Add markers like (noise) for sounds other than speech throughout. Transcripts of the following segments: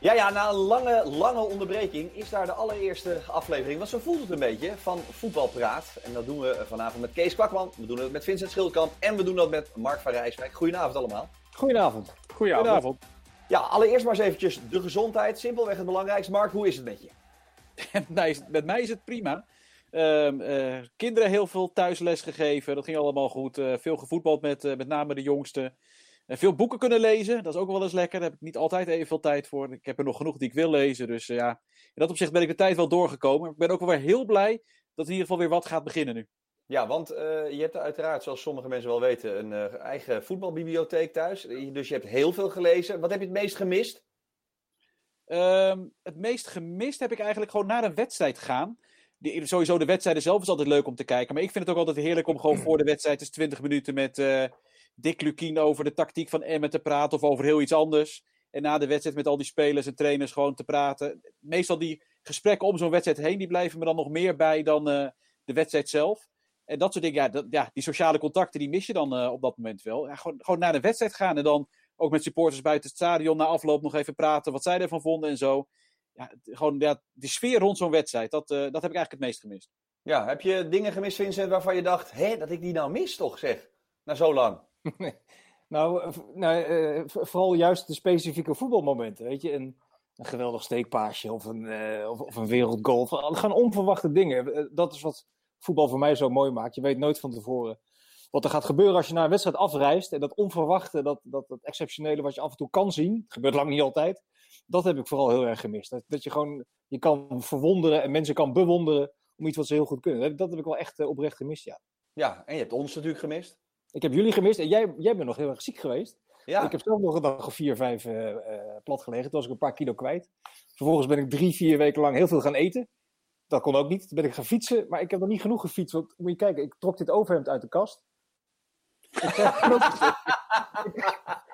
Ja, ja, na een lange, lange onderbreking is daar de allereerste aflevering. Want zo voelt het een beetje van Voetbalpraat. En dat doen we vanavond met Kees Kwakman, we doen het met Vincent Schildkamp en we doen dat met Mark van Rijswijk. Goedenavond allemaal. Goedenavond. Goedenavond. Ja, allereerst maar eens eventjes de gezondheid. Simpelweg het belangrijkste. Mark, hoe is het met je? (laughs) met mij is het prima. Ehm, eh, kinderen heel veel thuisles gegeven. Dat ging allemaal goed. Uh, veel gevoetbald met uh, met name de jongste. Veel boeken kunnen lezen. Dat is ook wel eens lekker. Daar heb ik niet altijd even veel tijd voor. Ik heb er nog genoeg die ik wil lezen. Dus ja, in dat opzicht ben ik de tijd wel doorgekomen. Ik ben ook wel weer heel blij dat in ieder geval weer wat gaat beginnen nu. Ja, want je hebt uiteraard, zoals sommige mensen wel weten, een eigen voetbalbibliotheek thuis. Dus je hebt heel veel gelezen. Wat heb je het meest gemist? Ehm, het meest gemist heb ik eigenlijk gewoon naar een wedstrijd gaan die, sowieso de wedstrijden zelf is altijd leuk om te kijken. Maar ik vind het ook altijd heerlijk om gewoon voor de wedstrijd eens 20 minuten met uh, Dick Lukien over de tactiek van Emmen te praten. Of over heel iets anders. En na de wedstrijd met al die spelers en trainers gewoon te praten. Meestal die gesprekken om zo'n wedstrijd heen, die blijven me dan nog meer bij dan uh, de wedstrijd zelf. En dat soort dingen, ja, dat, ja, die sociale contacten, die mis je dan uh, op dat moment wel. Ja, gewoon, gewoon naar de wedstrijd gaan en dan ook met supporters buiten het stadion na afloop nog even praten wat zij ervan vonden en zo ja, gewoon ja, de sfeer rond zo'n wedstrijd, dat, uh, dat heb ik eigenlijk het meest gemist. Ja, heb je dingen gemist, Vincent, waarvan je dacht, hé, dat ik die nou mis toch, zeg, na zo lang? (laughs) nou, nou uh, vooral juist de specifieke voetbalmomenten, weet je, een, een geweldig steekpaasje of een, uh, of, of, een wereldgoal, gewoon onverwachte dingen. Dat is wat voetbal voor mij zo mooi maakt. Je weet nooit van tevoren wat er gaat gebeuren als je naar een wedstrijd afreist. En dat onverwachte, dat, dat, dat exceptionele wat je af en toe kan zien, gebeurt lang niet altijd dat heb ik vooral heel erg gemist. Dat, dat je gewoon je kan verwonderen en mensen kan bewonderen om iets wat ze heel goed kunnen. Dat heb ik wel echt oprecht gemist, ja. Ja, en je hebt ons natuurlijk gemist. Ik heb jullie gemist en jij, jij bent nog heel erg ziek geweest. Ja. Ik heb zelf nog een dag of vier, vijf uh, uh, plat gelegen. Toen was ik een paar kilo kwijt. Vervolgens ben ik drie, vier weken lang heel veel gaan eten. Dat kon ook niet. Toen ben ik gaan fietsen, maar ik heb nog niet genoeg gefietst. Want moet je kijken, ik trok dit overhemd uit de kast. Ik heb, (laughs)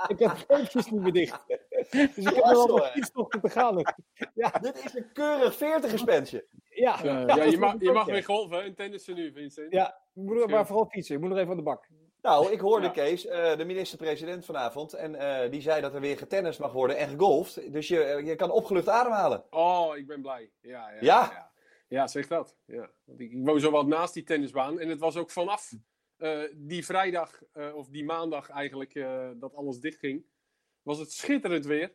(laughs) ik heb niet meer dicht. Dus ik heb er wel nog iets nog te gaan. Ja. Dit is een keurig 40 spensje. Ja. Uh, ja, je, mag, je mag weer golven en tennissen nu, Vincent. Ja, moet, maar vooral fietsen. Ik moet nog even aan de bak. Nou, ik hoorde Kees, uh, de minister-president vanavond, en uh, die zei dat er weer getennis mag worden en gegolfd. Dus je, je kan opgelucht ademhalen. Oh, ik ben blij. Ja, ja, ja? ja. ja zeg dat. Ja. Want ik, ik woon zo wat naast die tennisbaan en het was ook vanaf uh, die vrijdag, of die maandag eigenlijk, dat alles dichtging, was het schitterend weer.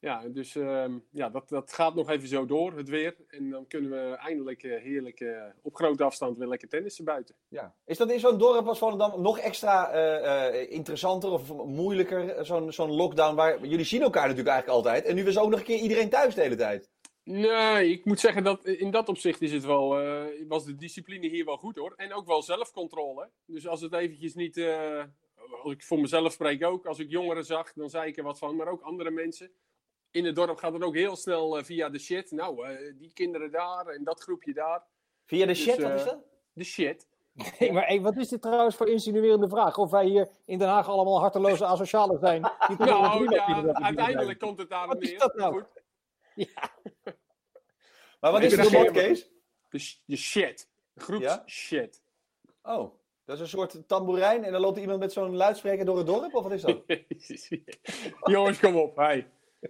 Ja, dus ehm, ja, dat, dat gaat nog even zo door, het weer. En dan kunnen we eindelijk heerlijk op grote afstand weer lekker tennissen buiten. Ja. Is dat in zo'n dorp als Volendam nog extra interessanter of moeilijker, zo'n zo'n lockdown? Waar, jullie zien elkaar natuurlijk eigenlijk altijd. En nu was ook nog een keer iedereen thuis de hele tijd. Nee, ik moet zeggen dat in dat opzicht is het wel, uh, was de discipline hier wel goed hoor. En ook wel zelfcontrole. Dus als het eventjes niet, uh, als ik voor mezelf spreek ook, als ik jongeren zag, dan zei ik er wat van. Maar ook andere mensen. In het dorp gaat het ook heel snel uh, via de shit. Nou, die kinderen daar en dat groepje daar. Via de dus, shit, wat is dat? De shit. (laughs) Nee, maar hey, wat is dit trouwens voor insinuerende vraag? Of wij hier in Den Haag allemaal harteloze (laughs) asocialen zijn? nou ja, uiteindelijk komt het daarom neer. Is dat nou? Goed. (laughs) Ja. maar wat is de shit, Kees? De, shit. Groeps shit. Oh, dat is een soort tamboerijn en dan loopt iemand met zo'n luidspreker door het dorp, of wat is dat? Jongens, kom op, hi.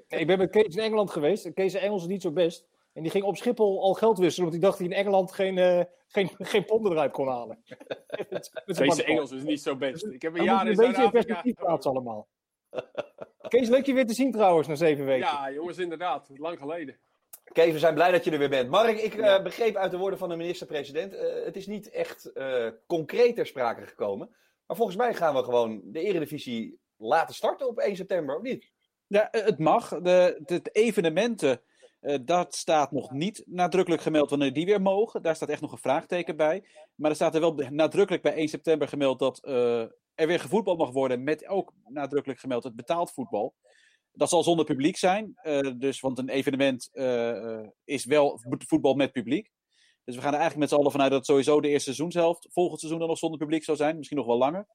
Ik ben met Kees in Engeland geweest. Kees in Engels is niet zo best. En die ging op Schiphol al geld wisselen, omdat hij dacht dat hij in Engeland geen, uh, geen, (laughs) geen ponden eruit kon halen. (laughs) Deze Engels is niet zo best. Ik heb een jaar in Een beetje in perspectief plaatsen allemaal. Kees, leuk je weer te zien trouwens, na zeven weken. Ja, jongens, inderdaad. Lang geleden. Kees, we zijn blij dat je er weer bent. Mark, ik uh, begreep uit de woorden van de minister-president, uh, het is niet echt uh, concreet ter sprake gekomen. Maar volgens mij gaan we gewoon de eredivisie laten starten op 1 september, of niet? Ja, het mag. De, evenementen, dat staat nog niet nadrukkelijk gemeld wanneer die weer mogen. Daar staat echt nog een vraagteken bij. Maar er staat er wel nadrukkelijk bij 1 september gemeld dat er weer gevoetbald mag worden. Met ook nadrukkelijk gemeld het betaald voetbal. Dat zal zonder publiek zijn. Uh, dus, want een evenement uh, is wel voetbal met publiek. Dus we gaan er eigenlijk met z'n allen vanuit dat sowieso de eerste seizoenshelft volgend seizoen dan nog zonder publiek zou zijn. Misschien nog wel langer.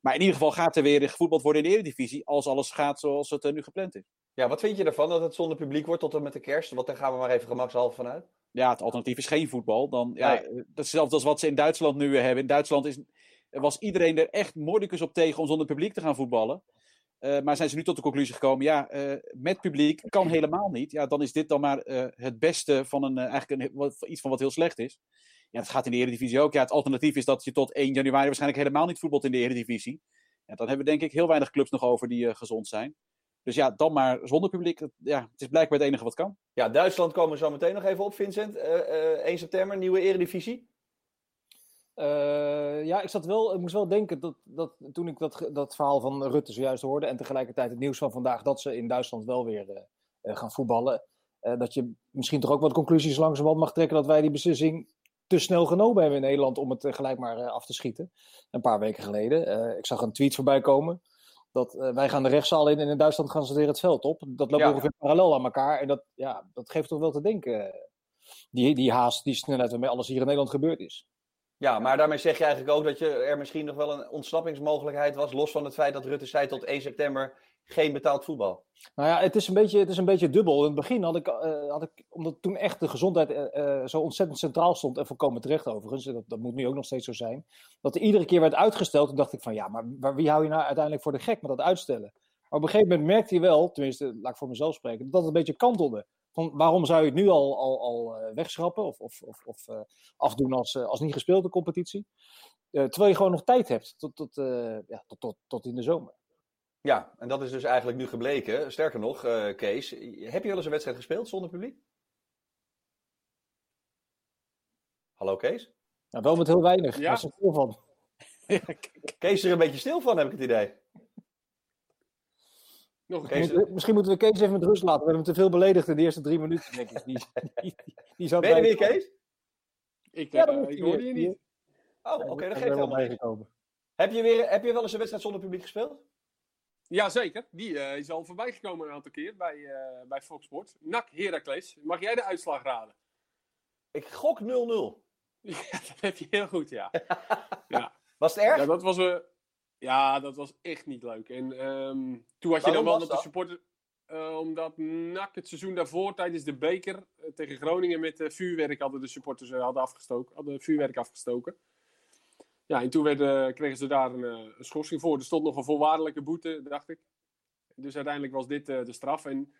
Maar in ieder geval gaat er weer gevoetbald worden in de Eredivisie. Als alles gaat zoals het nu gepland is. Ja, wat vind je ervan dat het zonder publiek wordt tot en met de kerst? Want daar gaan we maar even gemakshalve vanuit. Ja, het alternatief is geen voetbal. Dan, ja, nee. Dat is hetzelfde als wat ze in Duitsland nu hebben. In Duitsland is, was iedereen er echt moordicus op tegen om zonder publiek te gaan voetballen. Uh, maar zijn ze nu tot de conclusie gekomen, ja, uh, met publiek kan helemaal niet. Ja, dan is dit dan maar uh, het beste van een, eigenlijk een, wat, iets van wat heel slecht is. Ja, dat gaat in de Eredivisie ook. Ja, het alternatief is dat je tot 1 januari waarschijnlijk helemaal niet voetbalt in de Eredivisie. Ja, dan hebben we denk ik heel weinig clubs nog over die gezond zijn. Dus ja, dan maar zonder publiek. Ja, het is blijkbaar het enige wat kan. Ja, Duitsland komen we zo meteen nog even op, Vincent. 1 september, nieuwe Eredivisie. Uh, ja, ik, zat wel, ik moest wel denken dat, dat toen ik dat, dat verhaal van Rutte zojuist hoorde en tegelijkertijd het nieuws van vandaag dat ze in Duitsland wel weer uh, gaan voetballen, uh, dat je misschien toch ook wat conclusies langzamerhand mag trekken dat wij die beslissing te snel genomen hebben in Nederland om het gelijk maar af te schieten. Een paar weken geleden. ik zag een tweet voorbij komen dat wij gaan de rechtszaal in en in Duitsland gaan ze weer het veld op. Dat loopt ja. ongeveer parallel aan elkaar en dat, ja, dat geeft toch wel te denken. Die, die haast, die snelheid waarmee alles hier in Nederland gebeurd is. Ja, maar daarmee zeg je eigenlijk ook dat je, er misschien nog wel een ontsnappingsmogelijkheid was, los van het feit dat Rutte zei tot 1 september geen betaald voetbal. Nou ja, het is een beetje, het is een beetje dubbel. In het begin had ik, uh, had ik omdat toen echt de gezondheid uh, zo ontzettend centraal stond, en volkomen terecht overigens, dat, dat moet nu ook nog steeds zo zijn, dat er iedere keer werd uitgesteld. Toen dacht ik van ja, maar, wie hou je nou uiteindelijk voor de gek met dat uitstellen? Maar op een gegeven moment merkte je wel, tenminste, laat ik voor mezelf spreken, dat het een beetje kantelde. Van waarom zou je het nu al, al, al eh, wegschrappen of, of, of, of afdoen als, als niet gespeelde competitie? terwijl je gewoon nog tijd hebt tot, tot, ja, tot, tot, tot in de zomer. Ja, en dat is dus eigenlijk nu gebleken. Sterker nog, Kees, heb je wel eens een wedstrijd gespeeld zonder publiek? Hallo Kees? Nou, wel met heel weinig. Ja. Daar is er veel van. (laughs) Kees is er een beetje stil van, heb ik het idee. Nog Kees... Misschien moeten we Kees even met rust laten. We hebben hem te veel beledigd in de eerste drie minuten, denk ik. Die, die, die zou ben je weer, Kees? Ik, ja, uh, ik hoorde je niet. Oh, oké, okay, dat geeft helemaal Heb je, weer, heb je wel eens een wedstrijd zonder publiek gespeeld? Ja, zeker. Die uh, is al voorbij gekomen een aantal keer bij, uh, bij Fox Sport. NAC Heracles. Mag jij de uitslag raden? Ik gok 0-0. (laughs) ja, dat heb je heel goed, ja. (laughs) ja. Was het erg? Ja, dat was... ja, dat was echt niet leuk. En um, toen had je dan wel dat de supporters... Uh, omdat NAC het seizoen daarvoor tijdens de beker tegen Groningen met vuurwerk hadden de supporters hadden afgestoken, hadden vuurwerk afgestoken. Ja, en toen werd, kregen ze daar een, een, schorsing voor. Er stond nog een voorwaardelijke boete, dacht ik. Dus uiteindelijk was dit de straf. En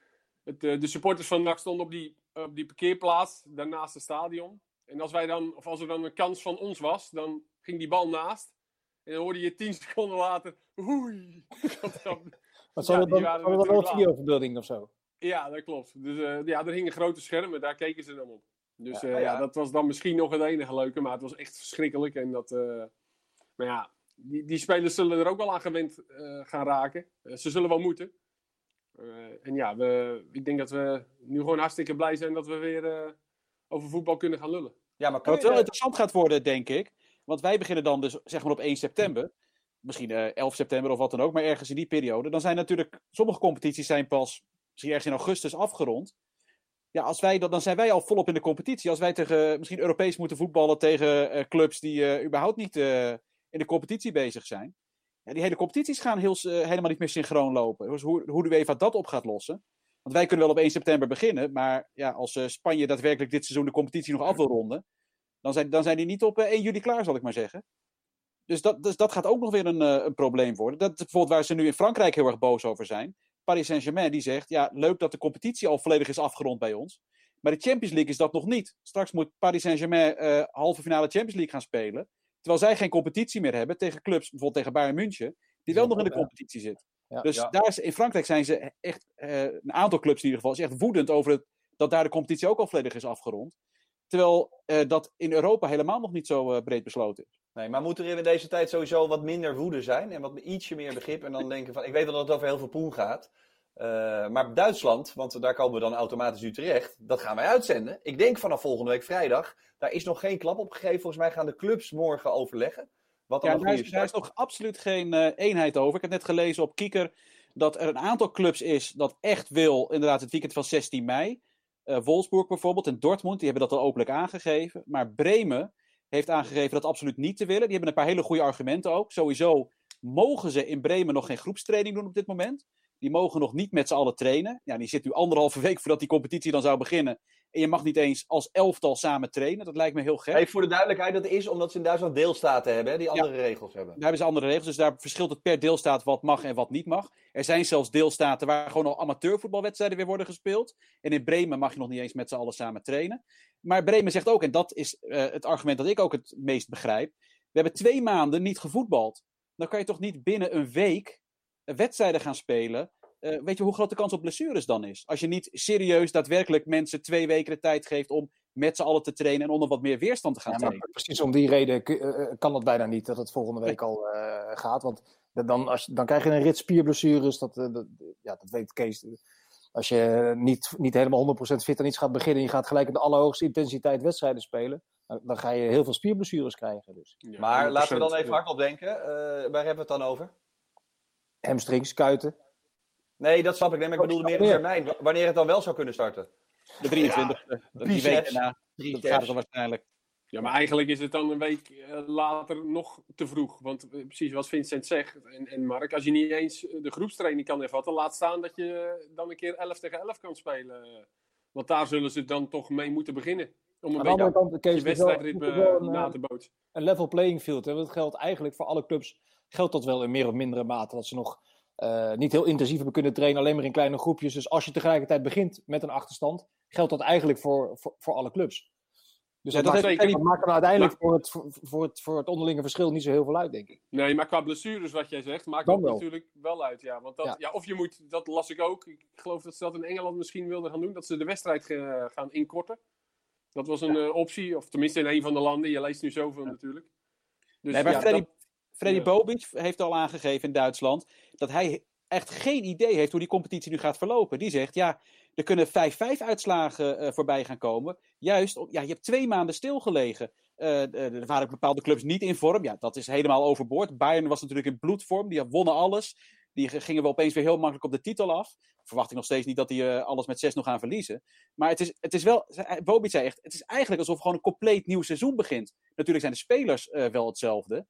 het, de supporters van NAC stonden op die, op die parkeerplaats, daarnaast het stadion. En als, wij dan, of als er dan een kans van ons was, dan ging die bal naast. En dan hoorde je tien (laughs) seconden later. Oei. Wat (laughs) zou dat dan, dan wel een videoverbeelding of zo? Ja, dat klopt. Dus uh, ja, er hingen grote schermen, daar keken ze dan op. Dus ja, uh, ja, dat was dan misschien nog het enige leuke, maar het was echt verschrikkelijk. En dat, uh, maar ja, die, die spelers zullen er ook wel aan gewend gaan raken. ze zullen wel moeten. en ja, we, ik denk dat we nu gewoon hartstikke blij zijn dat we weer over voetbal kunnen gaan lullen. Ja, maar wat wel interessant gaat worden, denk ik, want wij beginnen dan dus zeg maar op 1 september. Misschien uh, eh, 11 september of wat dan ook, maar ergens in die periode. Dan zijn natuurlijk, sommige competities zijn pas misschien ergens in augustus afgerond. Ja, als wij, dan zijn wij al volop in de competitie. Als wij tegen, misschien Europees moeten voetballen tegen uh, clubs die uh, überhaupt niet in de competitie bezig zijn. Die hele competities gaan heel, helemaal niet meer synchroon lopen. Dus hoe, hoe de UEFA dat op gaat lossen. Want wij kunnen wel op 1 september beginnen. Maar ja, als Spanje daadwerkelijk dit seizoen de competitie nog af wil ronden dan zijn, dan zijn die niet op 1 eh, juli klaar, zal ik maar zeggen. Dus dat, dus dat gaat ook nog weer een, eh, een probleem worden. Dat is bijvoorbeeld waar ze nu in Frankrijk heel erg boos over zijn. Paris Saint-Germain die zegt, ja, leuk dat de competitie al volledig is afgerond bij ons. Maar de Champions League is dat nog niet. Straks moet Paris Saint-Germain uh, halve finale Champions League gaan spelen. Terwijl zij geen competitie meer hebben tegen clubs, bijvoorbeeld tegen Bayern München, die wel nog in de competitie zit. Ja, dus Daar is, in Frankrijk zijn ze echt, uh, een aantal clubs in ieder geval, is echt woedend over het, dat daar de competitie ook al volledig is afgerond. Terwijl uh, dat in Europa helemaal nog niet zo breed besloten is. Nee, maar moet er in deze tijd sowieso wat minder woede zijn en wat ietsje meer begrip en dan denken van, ik weet wel dat het over heel veel poen gaat, uh, maar Duitsland, want daar komen we dan automatisch nu terecht, dat gaan wij uitzenden. Ik denk vanaf volgende week vrijdag, daar is nog geen klap op gegeven. Volgens mij gaan de clubs morgen overleggen. Wat ja, daar is, daar is nog absoluut geen eenheid over. Ik heb net gelezen op Kieker dat er een aantal clubs is dat echt wil, inderdaad het weekend van 16 mei. Uh, Wolfsburg bijvoorbeeld en Dortmund, die hebben dat al openlijk aangegeven. Maar Bremen heeft aangegeven dat absoluut niet te willen. Die hebben een paar hele goede argumenten ook. Sowieso mogen ze in Bremen nog geen groepstraining doen op dit moment. die mogen nog niet met z'n allen trainen. Ja, die zit nu anderhalve week voordat die competitie dan zou beginnen. En je mag niet eens als elftal samen trainen. Dat lijkt me heel gek. Hey, voor de duidelijkheid, dat is omdat ze in Duitsland deelstaten hebben, hè, die andere regels hebben. Daar hebben ze andere regels, dus daar verschilt het per deelstaat wat mag en wat niet mag. Er zijn zelfs deelstaten waar gewoon al amateurvoetbalwedstrijden weer worden gespeeld. En in Bremen mag je nog niet eens met z'n allen samen trainen. Maar Bremen zegt ook, en dat is uh, het argument dat ik ook het meest begrijp. We hebben twee maanden niet gevoetbald. Dan kan je toch niet binnen een week wedstrijden gaan spelen uh, weet je hoe groot de kans op blessures dan is? Als je niet serieus daadwerkelijk mensen twee weken de tijd geeft om met z'n allen te trainen en onder wat meer weerstand te gaan ja, trainen. Precies om die reden kan het bijna niet dat het volgende week al uh, gaat. Want dan, als, dan krijg je een rit spierblessures. Dat, dat, ja, dat weet Kees. Als je niet, niet helemaal 100% fit aan iets gaat beginnen en je gaat gelijk in de allerhoogste intensiteit wedstrijden spelen, dan, dan ga je heel veel spierblessures krijgen. Dus. Ja, maar laten we dan even hardop denken. waar hebben we het dan over? Hamstrings, kuiten. Nee, dat snap ik. Nee, maar ik bedoel meer termijn. Wanneer het dan wel zou kunnen starten? De 23e. Ja, die week daarna. Dat gaat er waarschijnlijk. Ja, maar eigenlijk is het dan een week eh, later nog te vroeg. Want eh, precies wat Vincent zegt en, en Mark, als je niet eens de groepstraining kan ervatten, laat staan dat je dan een keer 11 tegen 11 kan spelen. Want daar zullen ze dan toch mee moeten beginnen. Om een beetje kant, je wedstrijdritme na te bootsen. Een level playing field. Hè? Dat geldt eigenlijk voor alle clubs. Geldt dat wel in meer of mindere mate. Dat ze nog uh, niet heel intensief hebben kunnen trainen, alleen maar in kleine groepjes. Dus als je tegelijkertijd begint met een achterstand, geldt dat eigenlijk voor, voor, voor alle clubs. Dus ja, dat, maakt, dat maakt uiteindelijk voor, het, voor, het, voor het onderlinge verschil niet zo heel veel uit, denk ik. Nee, maar qua blessures, wat jij zegt, maakt dat natuurlijk wel uit. Ja. Want dat, ja. ja. of je moet, dat las ik ook, ik geloof dat ze dat in Engeland misschien wilden gaan doen, dat ze de wedstrijd gaan inkorten. Dat was een uh, optie, of tenminste in een van de landen. Je leest nu zoveel natuurlijk. Dus, nee, maar Freddy, Freddy Bobic heeft al aangegeven in Duitsland dat hij echt geen idee heeft hoe die competitie nu gaat verlopen. Die zegt, ja, er kunnen 5-5 uitslagen uh, voorbij gaan komen. Juist, ja, je hebt twee maanden stilgelegen. Uh, er waren bepaalde clubs niet in vorm. Ja, dat is helemaal overboord. Bayern was natuurlijk in bloedvorm. Die wonnen alles. Die gingen wel opeens weer heel makkelijk op de titel af. Verwacht ik nog steeds niet dat die alles met 6 nog gaan verliezen. Maar het is, het is wel, Bobic zei echt, het is eigenlijk alsof gewoon een compleet nieuw seizoen begint. Natuurlijk zijn de spelers wel hetzelfde.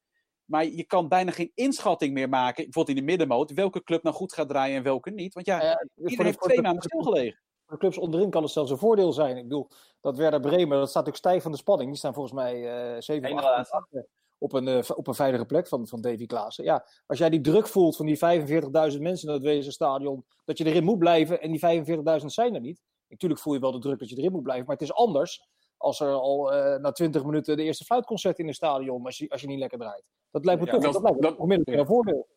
Maar je kan bijna geen inschatting meer maken, bijvoorbeeld in de middenmoot, welke club nou goed gaat draaien en welke niet. Want ja, ja iedereen heeft twee maanden stilgelegen. Voor de clubs onderin kan het zelfs een voordeel zijn. Ik bedoel, dat Werder Bremen, dat staat ook stijf van de spanning. Die staan volgens mij uh, 7 8 op een, uh, op een veilige plek van, van Davy Klaassen. Ja, als jij die druk voelt van die 45.000 mensen in het Wezenstadion, dat je erin moet blijven en die 45.000 zijn er niet. Natuurlijk voel je wel de druk dat je erin moet blijven, maar het is anders als er al uh, na 20 minuten de eerste fluitconcert in het stadion, als je, als je niet lekker draait. Dat lijkt me toch, dat, dat, lijkt me onmiddellijk een voordeel.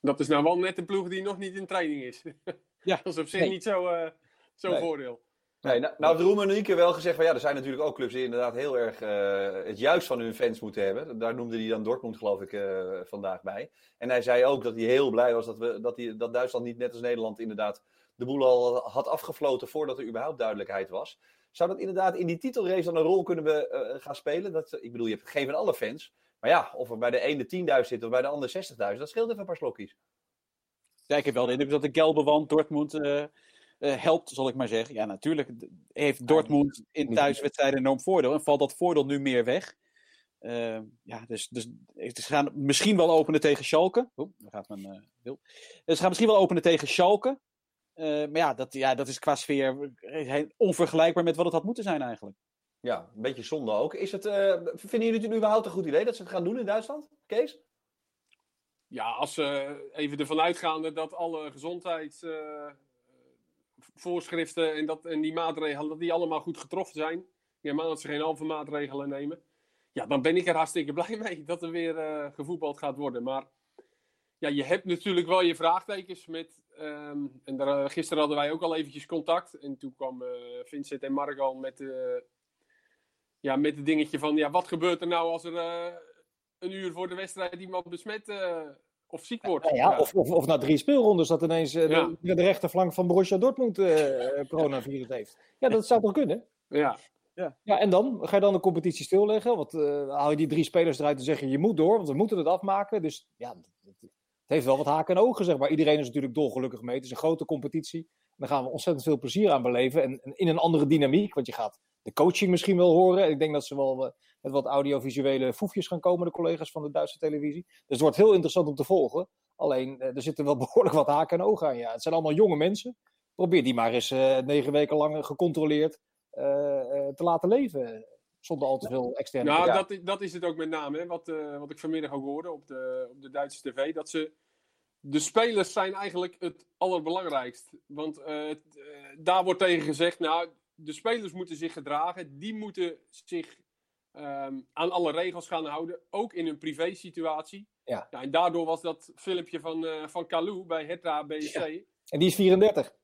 Dat is nou wel net een ploeg die nog niet in training is. (laughs) ja. dat is op zich niet zo'n uh, zo nee. voordeel. Nee, nou, nou heeft Roemenieke wel gezegd van ja, er zijn natuurlijk ook clubs die inderdaad heel erg uh, het juist van hun fans moeten hebben. Daar noemde hij dan Dortmund geloof ik uh, vandaag bij. En hij zei ook dat hij heel blij was dat, we, dat, hij, dat Duitsland niet net als Nederland inderdaad de boel al had afgefloten voordat er überhaupt duidelijkheid was. Zou dat inderdaad in die titelrace dan een rol kunnen we, uh, gaan spelen? Dat, ik bedoel, je hebt geen van alle fans. Maar ja, of er bij de ene 10.000 zit of bij de andere 60.000, dat scheelt even een paar slokjes. Ja, ik heb wel de indruk dat de gelbe wand Dortmund uh, uh, helpt, zal ik maar zeggen. Ja, natuurlijk heeft Dortmund in thuiswedstrijden enorm voordeel. En valt dat voordeel nu meer weg. Uh, ja, dus, dus ze gaan misschien wel openen tegen Schalke. Oeh, daar gaat mijn wil. Ze gaan misschien wel openen tegen Schalke. Maar ja dat, ja, dat is qua sfeer onvergelijkbaar met wat het had moeten zijn eigenlijk. Ja, een beetje zonde ook. Is het, uh, vinden jullie het überhaupt een goed idee dat ze het gaan doen in Duitsland? Kees? Ja, als ze even ervan uitgaande dat alle gezondheidsvoorschriften uh, en, dat, en die maatregelen, dat die allemaal goed getroffen zijn. Ja, maar dat ze geen halve maatregelen nemen. Ja, dan ben ik er hartstikke (laughs) blij mee dat er weer uh, gevoetbald gaat worden. Maar ja, je hebt natuurlijk wel je vraagtekens met. Um, en daar, gisteren hadden wij ook al eventjes contact. En toen kwam Vincent en Mark al met ja, met het dingetje van, ja, wat gebeurt er nou als er uh, een uur voor de wedstrijd iemand besmet uh, of ziek wordt? Ja, ja, Of, of, of, na drie speelrondes dat ineens uh, ja. de, de, rechterflank van Borussia Dortmund coronavirus heeft. Ja, dat zou toch kunnen? Ja. Ja. ja, en dan? Ga je dan de competitie stilleggen? Want haal je die drie spelers eruit en zeg je, je moet door, want we moeten het afmaken. Dus ja, het heeft wel wat haken en ogen, zeg maar. Iedereen is natuurlijk dolgelukkig mee. Het is een grote competitie. Daar gaan we ontzettend veel plezier aan beleven. En, en in een andere dynamiek, want je gaat de coaching misschien wel horen. Ik denk dat ze wel, met wat audiovisuele foefjes gaan komen, de collega's van de Duitse televisie. Dus het wordt heel interessant om te volgen. Alleen, er zitten wel (laughs) behoorlijk wat haken en ogen aan. Ja. Het zijn allemaal jonge mensen. Probeer die maar eens negen weken lang gecontroleerd te laten leven zonder al te veel externe. Nou, dat, is, dat is het ook met name. Hè, wat, wat ik vanmiddag ook hoorde op de, op de Duitse tv. Dat ze. De spelers zijn eigenlijk het allerbelangrijkst. Want uh, daar wordt tegen gezegd. Nou, de spelers moeten zich gedragen. Die moeten zich um, aan alle regels gaan houden. Ook in een privé-situatie. Ja. ja. en daardoor was dat filmpje van, uh, van Kalou bij Hertha BSC. Ja. En die is 34.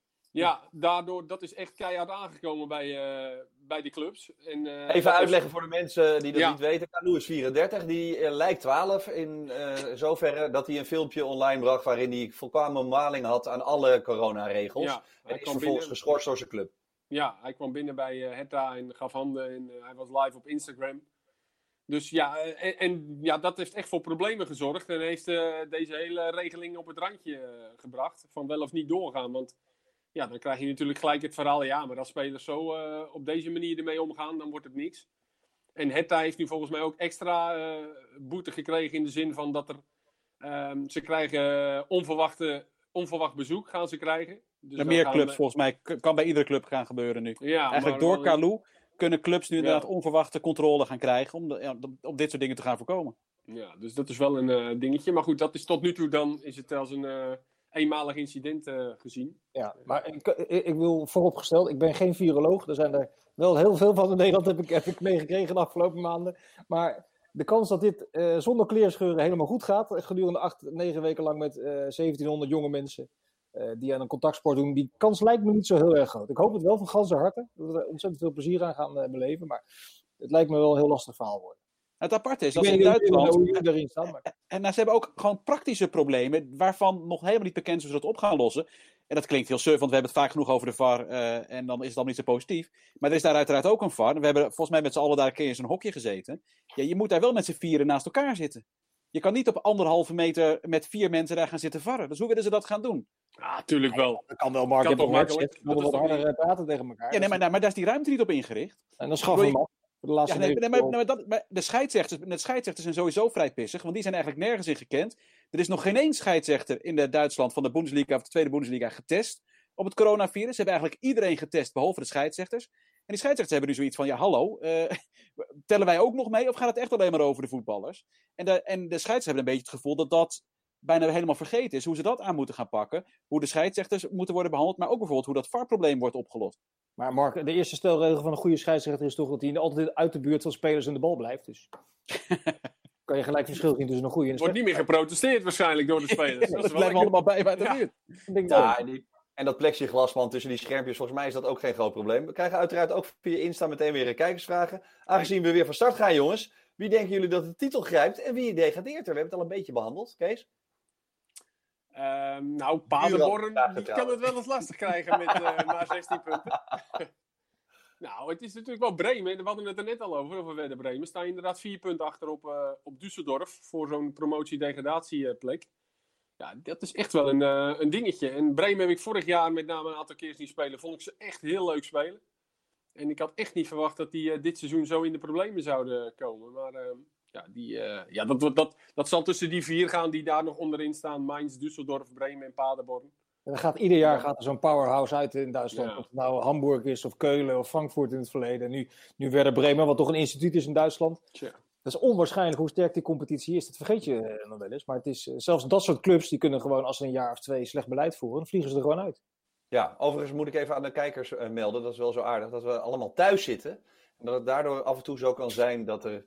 Ja, daardoor, dat is echt keihard aangekomen bij, uh, bij die clubs. En, uh, Even uitleggen voor de mensen die dat niet weten. Kanu is 34, die uh, lijkt 12 in zoverre dat hij een filmpje online bracht waarin hij volkomen maling had aan alle coronaregels. Ja, en is vervolgens binnen... geschorst door zijn club. Ja, hij kwam binnen bij Hertha en gaf handen en hij was live op Instagram. Dus ja, en, en, ja, dat heeft echt voor problemen gezorgd en heeft deze hele regeling op het randje gebracht van wel of niet doorgaan. Want ja, dan krijg je natuurlijk gelijk het verhaal, ja, maar als spelers zo uh, op deze manier ermee omgaan, dan wordt het niks. En Hetta heeft nu volgens mij ook extra uh, boete gekregen in de zin van dat er, um, ze krijgen onverwachte, onverwacht bezoek gaan ze krijgen. Dus ja, meer clubs volgens mij, kan bij iedere club gaan gebeuren nu. Ja, Eigenlijk door Kalou kunnen clubs nu inderdaad onverwachte controle gaan krijgen om, de, ja, om dit soort dingen te gaan voorkomen. Ja, dus dat is wel een uh, dingetje. Maar goed, dat is tot nu toe dan is het als een eenmalig incident uh, gezien. Ja, maar ik, ik, wil vooropgesteld, ik ben geen viroloog. Er zijn er wel heel veel van in Nederland, heb ik, heb ik meegekregen de afgelopen maanden. Maar de kans dat dit uh, zonder kleerscheuren helemaal goed gaat, gedurende acht, negen weken lang met uh, eh, 1700 jonge mensen die aan een contactsport doen, die kans lijkt me niet zo heel erg groot. Ik hoop het wel van ganse harte, dat we er ontzettend veel plezier aan gaan beleven, maar het lijkt me wel een heel lastig verhaal worden. Het aparte is dat ze in Duitsland. Erin En nou, ze hebben ook gewoon praktische problemen. waarvan nog helemaal niet bekend is hoe ze dat op gaan lossen. En dat klinkt heel surf, want we hebben het vaak genoeg over de VAR. Uh, en dan is het dan niet zo positief. Maar er is daar uiteraard ook een VAR. We hebben volgens mij met z'n allen daar een keer in zo'n hokje gezeten. Ja, je moet daar wel met z'n vieren naast elkaar zitten. Je kan niet op anderhalve meter met vier mensen daar gaan zitten varren. Dus hoe willen ze dat gaan doen? Ja, tuurlijk wel. Dat kan wel, Mark. Kan toch makkelijk? We wat harder eh, praten tegen elkaar. Ja, nee, maar, maar daar is die ruimte niet op ingericht. En dan schaffen we de laatste ja, nee, maar, maar, dat, maar de, scheidsrechters, de scheidsrechters zijn sowieso vrij pissig, want die zijn eigenlijk nergens in gekend. Er is nog geen één scheidsrechter in de Duitsland van de Bundesliga of de Tweede Bundesliga getest op het coronavirus. Ze hebben eigenlijk iedereen getest, behalve de scheidsrechters. En die scheidsrechters hebben nu zoiets van, ja hallo, uh, (laughs) tellen wij ook nog mee of gaat het echt alleen maar over de voetballers? En de, en de scheidsrechters hebben een beetje het gevoel dat dat bijna helemaal vergeten is. Hoe ze dat aan moeten gaan pakken. Hoe de scheidsrechters moeten worden behandeld. Maar ook bijvoorbeeld hoe dat VAR-probleem wordt opgelost. Maar Mark, de eerste stelregel van een goede scheidsrechter is toch dat hij altijd uit de buurt van spelers en de bal blijft. Dus (laughs) kan je gelijk verschil zien tussen een goede en een Wordt niet meer geprotesteerd waarschijnlijk door de spelers. (laughs) dat blijven allemaal bij bij de buurt. Ja, en, die, en dat plexiglasman tussen die schermpjes, volgens mij is dat ook geen groot probleem. We krijgen uiteraard ook via Insta meteen weer een kijkersvragen. Aangezien we weer van start gaan, jongens. Wie denken jullie dat de titel grijpt en wie degradeert er? We hebben het al een beetje behandeld, Kees. Um, nou, Paderborn die kan het wel eens lastig krijgen met uh, (laughs) maar 16 punten. (laughs) nou, het is natuurlijk wel Bremen. We hadden het er net al over, over Werder Bremen. Staan inderdaad vier punten achter op, uh, op Düsseldorf voor zo'n promotie-degradatieplek. Ja, dat is echt wel een, uh, een dingetje. En Bremen heb ik vorig jaar met name een aantal keer zien spelen. Vond ik ze echt heel leuk spelen. En ik had echt niet verwacht dat die dit seizoen zo in de problemen zouden komen. Maar ehm, ja, die, uh, ja dat, dat, dat zal tussen die vier gaan die daar nog onderin staan. Mainz, Düsseldorf, Bremen en Paderborn. En dan gaat, ieder jaar gaat er zo'n powerhouse uit in Duitsland. Of het nou Hamburg is, of Keulen, of Frankfurt in het verleden. Nu, nu Werder Bremen, wat toch een instituut is in Duitsland. Tja. Dat is onwaarschijnlijk hoe sterk die competitie is. Dat vergeet je uh, nog wel eens. Maar het is, uh, zelfs dat soort clubs, die kunnen gewoon als ze een jaar of twee slecht beleid voeren, dan vliegen ze er gewoon uit. Ja, overigens moet ik even aan de kijkers melden, dat is wel zo aardig, dat we allemaal thuis zitten. En dat het daardoor af en toe zo kan zijn dat er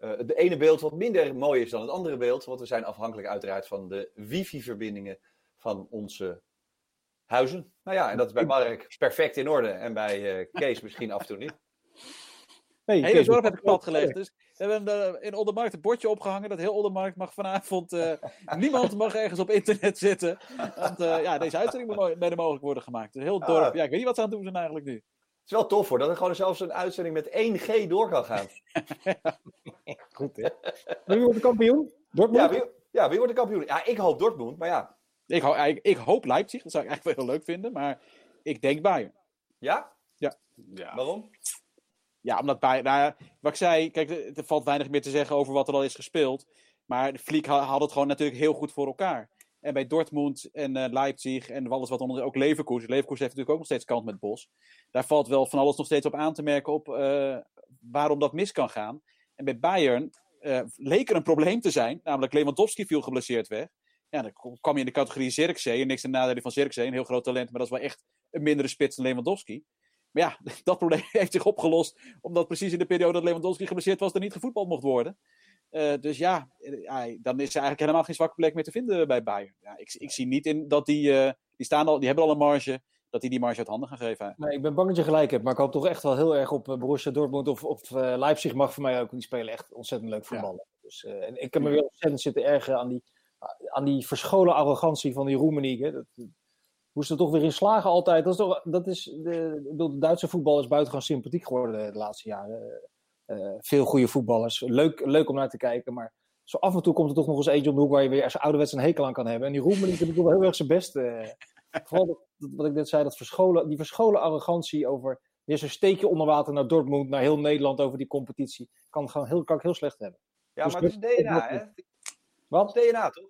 uh, het ene beeld wat minder mooi is dan het andere beeld. Want we zijn afhankelijk uiteraard van de wifi-verbindingen van onze huizen. Nou ja, en dat is bij Mark perfect in orde. En bij uh, Kees misschien af en toe niet. (laughs) Nee, hele dorp heb ik plat gelegd. Dus we hebben in Oldermarkt een bordje opgehangen. Dat heel Oldermarkt mag vanavond... Uh, (laughs) niemand mag ergens op internet zitten. Want ja, deze uitzending moet mede mogelijk worden gemaakt. Dus heel dorp... Ah. Ja, ik weet niet wat ze aan het doen zijn eigenlijk nu is wel tof hoor, dat er gewoon zelfs een uitzending met 1G door kan gaan. (laughs) Goed hè. Wie wordt de kampioen? Dortmund? Ja wie, ja, wie wordt de kampioen? Ja, ik hoop Dortmund, maar ja. Ik, ho ik hoop Leipzig, dat zou ik eigenlijk wel heel leuk vinden, maar ik denk Bayern. Ja? Ja. ja. Waarom? Ja, omdat bij, nou, wat ik zei, kijk, er valt weinig meer te zeggen over wat er al is gespeeld. Maar de Fliek had het gewoon natuurlijk heel goed voor elkaar. En bij Dortmund en uh, Leipzig en alles wat onder ook Leverkusen. Leverkusen heeft natuurlijk ook nog steeds kant met Bos. Daar valt wel van alles nog steeds op aan te merken op uh, waarom dat mis kan gaan. En bij Bayern uh, leek er een probleem te zijn. Namelijk Lewandowski viel geblesseerd weg. Ja, dan kwam je in de categorie Zirkzee. En niks ten nadele van Zirkzee. Een heel groot talent, maar dat is wel echt een mindere spits dan Lewandowski. Maar ja, (laughs) dat probleem heeft zich opgelost. Omdat precies in de periode dat Lewandowski geblesseerd was, er niet gevoetbald mocht worden. Uh, dus ja, ja, dan is er eigenlijk helemaal geen zwakke plek meer te vinden bij Bayern. Ja, ik, ik zie niet in dat die, uh, die, staan al, die hebben al een marge, dat die die marge uit handen gaan geven. Nee, ik ben bang dat je gelijk hebt, maar ik hoop toch echt wel heel erg op Borussia Dortmund of, of uh, Leipzig mag voor mij ook. Die spelen echt ontzettend leuk voetballen. Ja. Dus, en ik heb me weer ontzettend zitten ergeren aan die, aan die verscholen arrogantie van die Roemenieken. Dat, hoe ze er toch weer in slagen altijd. Dat is, toch, dat is de, de Duitse voetbal is buitengewoon sympathiek geworden de laatste jaren. Uh, veel goede voetballers. Leuk, leuk om naar te kijken. Maar zo af en toe komt er toch nog eens eentje op de hoek waar je weer als ouderwets een hekel aan kan hebben. En die Roemeniek doet wel heel erg zijn best. (laughs) Vooral dat, dat, wat ik net zei, dat verscholen, die verscholen arrogantie over weer zo'n steekje onder water naar Dortmund, naar heel Nederland over die competitie. Kan, gewoon heel, kan ik heel slecht hebben. Ja, dus maar het is DNA, hè? Wat? DNA, toch?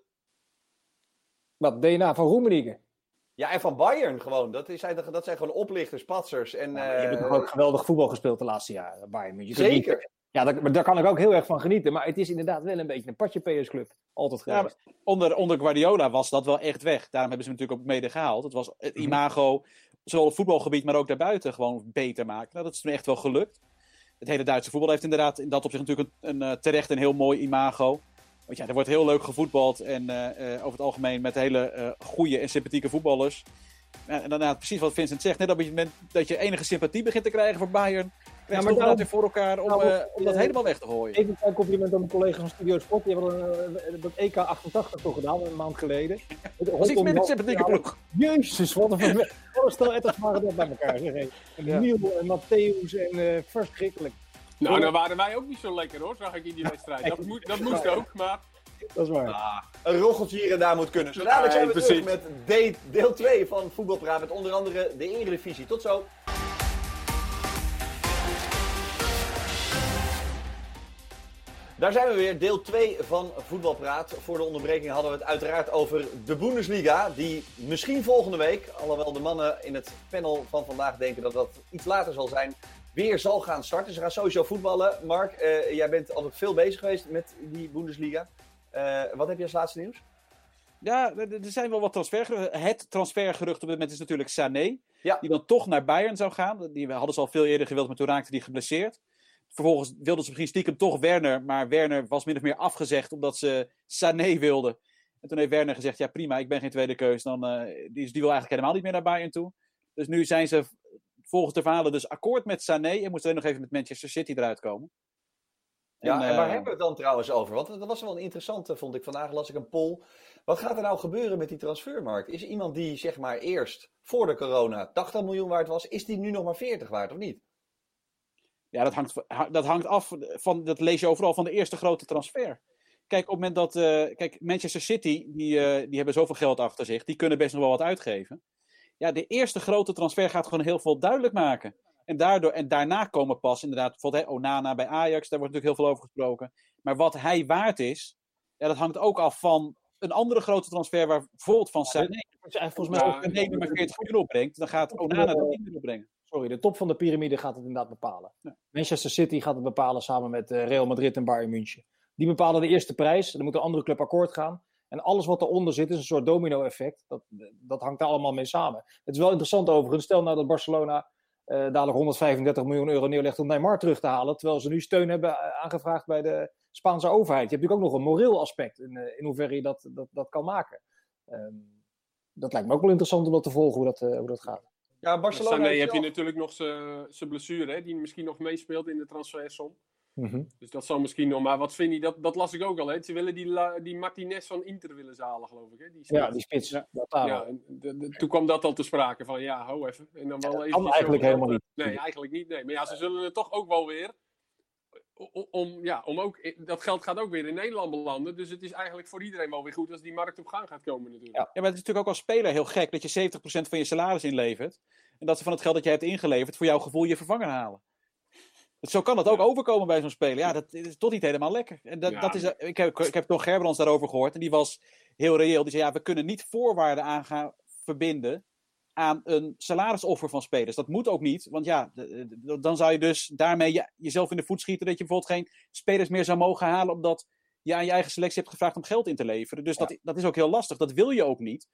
Wat, DNA van Roemenieken? Ja, en van Bayern gewoon. Dat, is, dat zijn gewoon oplichters, patsers. En, ja, je hebt toch ook geweldig voetbal gespeeld de laatste jaren, Bayern. Je Zeker. Niet, ja, daar, daar kan ik ook heel erg van genieten. Maar het is inderdaad wel een beetje een patje PS-club. Altijd geweest. Ja, onder, onder Guardiola was dat wel echt weg. Daarom hebben ze hem natuurlijk ook mede gehaald. Het was het imago, zowel op voetbalgebied, maar ook daarbuiten, gewoon beter maken. Nou, dat is toen echt wel gelukt. Het hele Duitse voetbal heeft inderdaad in dat opzicht natuurlijk een, een, terecht een heel mooi imago. Want ja, er wordt heel leuk gevoetbald. En uh, uh, over het algemeen met hele uh, goede en sympathieke voetballers. En inderdaad, precies wat Vincent zegt. Net op het moment dat je enige sympathie begint te krijgen voor Bayern. Ja, maar dan weer voor elkaar om, nou, om dat helemaal weg te gooien. Even een compliment aan mijn collega's van Studio Sport. Die hebben dat EK 88 toch gedaan, een maand geleden. (laughs) Was iets minder sympathieke ploeg. Jezus, wat een, (laughs) een stel etters waren dat bij elkaar. Zeg. En ja. Niel en Matthäus en verschrikkelijk. Nou, dan waren wij ook niet zo lekker hoor, zag ik in die wedstrijd. Dat, moet, dat moest ook, maar... Dat is waar. Ah, een rocheltje hier en daar moet kunnen. Zo dadelijk zijn we ja, terug met deel 2 van Voetbalpraat. Met onder andere de Eredivisie. Tot zo. Daar zijn we weer, deel 2 van Voetbalpraat. Voor de onderbreking hadden we het uiteraard over de Bundesliga. Die misschien volgende week, alhoewel de mannen in het panel van vandaag denken dat dat iets later zal zijn, weer zal gaan starten. Ze gaan sowieso voetballen. Mark, uh, jij bent altijd veel bezig geweest met die Bundesliga. Uh, wat heb je als laatste nieuws? Ja, er zijn wel wat transfergeruchten. Het transfergerucht op dit moment is natuurlijk Sané. Ja. Die dan toch naar Bayern zou gaan. Die hadden ze al veel eerder gewild, maar toen raakte die geblesseerd. Vervolgens wilden ze misschien stiekem toch Werner. Maar Werner was min of meer afgezegd omdat ze Sané wilden. En toen heeft Werner gezegd, ja prima, ik ben geen tweede keus. Dan, uh, die, die wil eigenlijk helemaal niet meer naar Bayern toe. Dus nu zijn ze volgens de verhalen dus akkoord met Sané. En moest alleen nog even met Manchester City eruit komen. Ja, en, en waar uh, hebben we het dan trouwens over? Want dat was wel een interessante, vond ik. Vandaag las ik een poll. Wat gaat er nou gebeuren met die transfermarkt? Is iemand die zeg maar eerst voor de corona 80 miljoen waard was, is die nu nog maar 40 waard of niet? Ja, dat hangt, dat hangt af van, dat lees je overal, van de eerste grote transfer. Kijk, op het moment dat, uh, kijk, Manchester City, die, uh, die hebben zoveel geld achter zich, die kunnen best nog wel wat uitgeven. Ja, de eerste grote transfer gaat gewoon heel veel duidelijk maken. En, daardoor, en daarna komen pas inderdaad, bijvoorbeeld hè, Onana bij Ajax, daar wordt natuurlijk heel veel over gesproken. Maar wat hij waard is, ja, dat hangt ook af van een andere grote transfer, waar bijvoorbeeld van ja, volgens mij ook een nemen maar 40 miljoen opbrengt, dan gaat Onana dat niet meer opbrengen. Sorry, de top van de piramide gaat het inderdaad bepalen. Ja. Manchester City gaat het bepalen samen met uh, Real Madrid en Bayern München. Die bepalen de eerste prijs, dan moet een andere club akkoord gaan. En alles wat eronder zit is een soort domino-effect. Dat, dat hangt daar allemaal mee samen. Het is wel interessant overigens. Stel nou dat Barcelona uh, dadelijk 135 miljoen euro neerlegt om Neymar terug te halen. Terwijl ze nu steun hebben aangevraagd bij de Spaanse overheid. Je hebt natuurlijk ook nog een moreel aspect in, uh, in hoeverre je dat, dat, dat kan maken. Um, dat lijkt me ook wel interessant om dat te volgen, hoe dat, uh, hoe dat gaat. Ja, Barcelona. Nee, heb je natuurlijk nog zijn blessure, hè, die misschien nog meespeelt in de transfersom. Mm -hmm. Dus dat zal misschien nog. Maar wat vind je, dat, dat las ik ook al. Hè? Ze willen die, la, die Martinez van Inter willen zalen, geloof ik. Hè? Die ja, die spits. Ja, ja de, de, toen kwam dat al te sprake van ja, hou even. En dan wel ja, even eigenlijk zo, helemaal niet. Nee, eigenlijk niet. Nee. Maar ja, ze zullen het toch ook wel weer. Om, ja, om ook, dat geld gaat ook weer in Nederland belanden. Dus het is eigenlijk voor iedereen wel weer goed als die markt op gang gaat komen natuurlijk. Ja, ja maar het is natuurlijk ook als speler heel gek dat je 70% van je salaris inlevert. En dat ze van het geld dat je hebt ingeleverd voor jouw gevoel je vervanger halen. Zo kan het ook overkomen bij zo'n speler. Ja, dat is toch niet helemaal lekker. En dat, dat is, ik, heb, ik heb toch Gerbrands daarover gehoord. En die was heel reëel. Die zei, ja, we kunnen niet voorwaarden aan gaan verbinden aan een salarisoffer van spelers. Dat moet ook niet, want ja, dan zou je dus daarmee jezelf in de voet schieten dat je bijvoorbeeld geen spelers meer zou mogen halen omdat je aan je eigen selectie hebt gevraagd om geld in te leveren. Dus dat, dat is ook heel lastig. Dat wil je ook niet.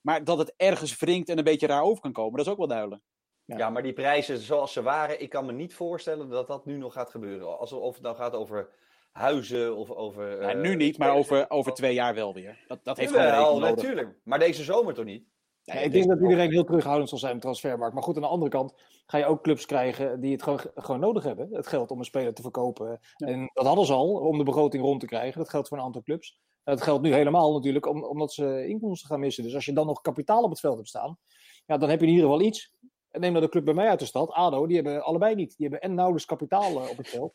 Maar dat het ergens wringt en een beetje raar over kan komen, dat is ook wel duidelijk. Ja. ja. maar die prijzen zoals ze waren, ik kan me niet voorstellen dat dat nu nog gaat gebeuren. Als, of het nou gaat over huizen of over... Ja, nu niet, maar over, over twee jaar wel weer. Dat, dat heeft gewoon natuurlijk. Maar deze zomer toch niet? Ja, ik denk dat iedereen heel terughoudend zal zijn met transfermarkt. Maar goed, aan de andere kant ga je ook clubs krijgen die het gewoon, gewoon nodig hebben. Het geld om een speler te verkopen. En dat hadden ze al om de begroting rond te krijgen. Dat geldt voor een aantal clubs. Dat geldt nu helemaal natuurlijk omdat ze inkomsten gaan missen. Dus als je dan nog kapitaal op het veld hebt staan, ja, dan heb je in ieder geval iets. Neem nou de club bij mij uit de stad, ADO, die hebben allebei niet. Die hebben en nauwelijks kapitaal eh, op het veld.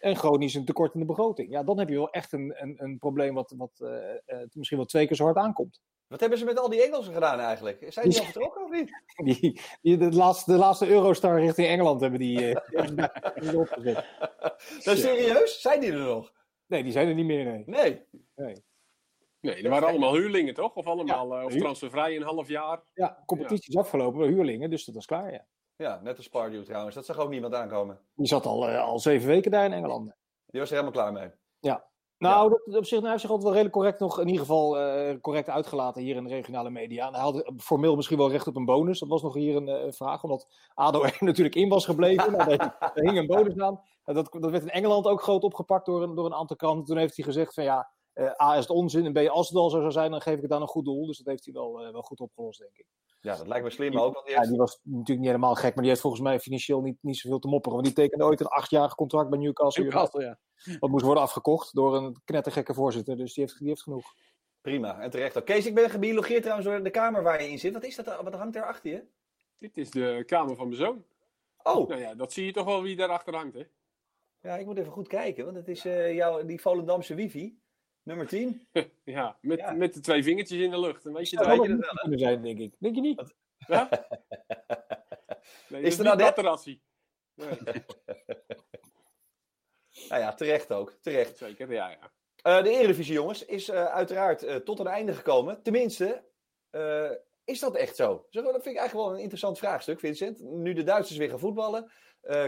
En chronisch een tekort in de begroting. Ja, dan heb je wel echt een, een, een probleem wat, wat uh, uh, misschien wel twee keer zo hard aankomt. Wat hebben ze met al die Engelsen gedaan eigenlijk? Zijn die al vertrokken of niet? (laughs) Die, die, de, laatste, de laatste Eurostar richting Engeland hebben die, uh, opgezet. Is serieus? Zijn die er nog? Nee, die zijn er niet meer, nee. Nee? Nee. Nee, er waren allemaal huurlingen, toch? Of allemaal, ja, of transfervrij een half jaar? Ja, competitie is afgelopen, huurlingen, dus dat is klaar, ja. Ja, net als Pardew trouwens. Dat zag ook niemand aankomen. Die zat al, uh, al zeven weken daar in Engeland. Die was er helemaal klaar mee. Ja. Nou, dat, op zich, nou, hij heeft zich altijd wel redelijk correct nog, in ieder geval uh, correct uitgelaten hier in de regionale media. En hij had formeel misschien wel recht op een bonus. Dat was nog hier een uh, vraag, omdat ADO (laughs) er natuurlijk in was gebleven. nou, daar, hing een bonus aan. Dat, dat werd in Engeland ook groot opgepakt door een, door een aantal kranten. Toen heeft hij gezegd van ja, A is het onzin en B als het al zo zou zijn, dan geef ik het aan een goed doel. Dus dat heeft hij wel, wel goed opgelost, denk ik. Ja, dat lijkt me slim maar ook. Want die, heeft... ja, die was natuurlijk niet helemaal gek, maar die heeft volgens mij financieel niet, niet zoveel te mopperen. Want die tekende ooit een achtjarig contract bij Newcastle. Newcastle, ja. Dat moest worden afgekocht door een knettergekke voorzitter. Dus die heeft, die heeft genoeg. Prima, en terecht. Kees, ik ben gebiologeerd trouwens door de kamer waar je in zit. Wat is dat? Wat hangt er achter je? Dit is de kamer van mijn zoon. Oh. Nou ja, dat zie je toch wel wie daarachter hangt, hè? Ja, ik moet even goed kijken, want het is uh, jouw, die Volendamse wifi. Nummer 10. (laughs) ja, met, ja. met de twee vingertjes in de lucht. Dan weet je, ja, weet je wel. Zijn, denk ik. Denk je niet? Ja? (laughs) Nee, is er nou dat terrassie? Nee. (laughs) nou ja, terecht ook. Terecht. Zeker, ja. ja. Uh, de Eredivisie, jongens, is uh, uiteraard uh, tot een einde gekomen. Tenminste, is dat echt zo? Dat vind ik eigenlijk wel een interessant vraagstuk, Vincent. Nu de Duitsers weer gaan voetballen. Uh,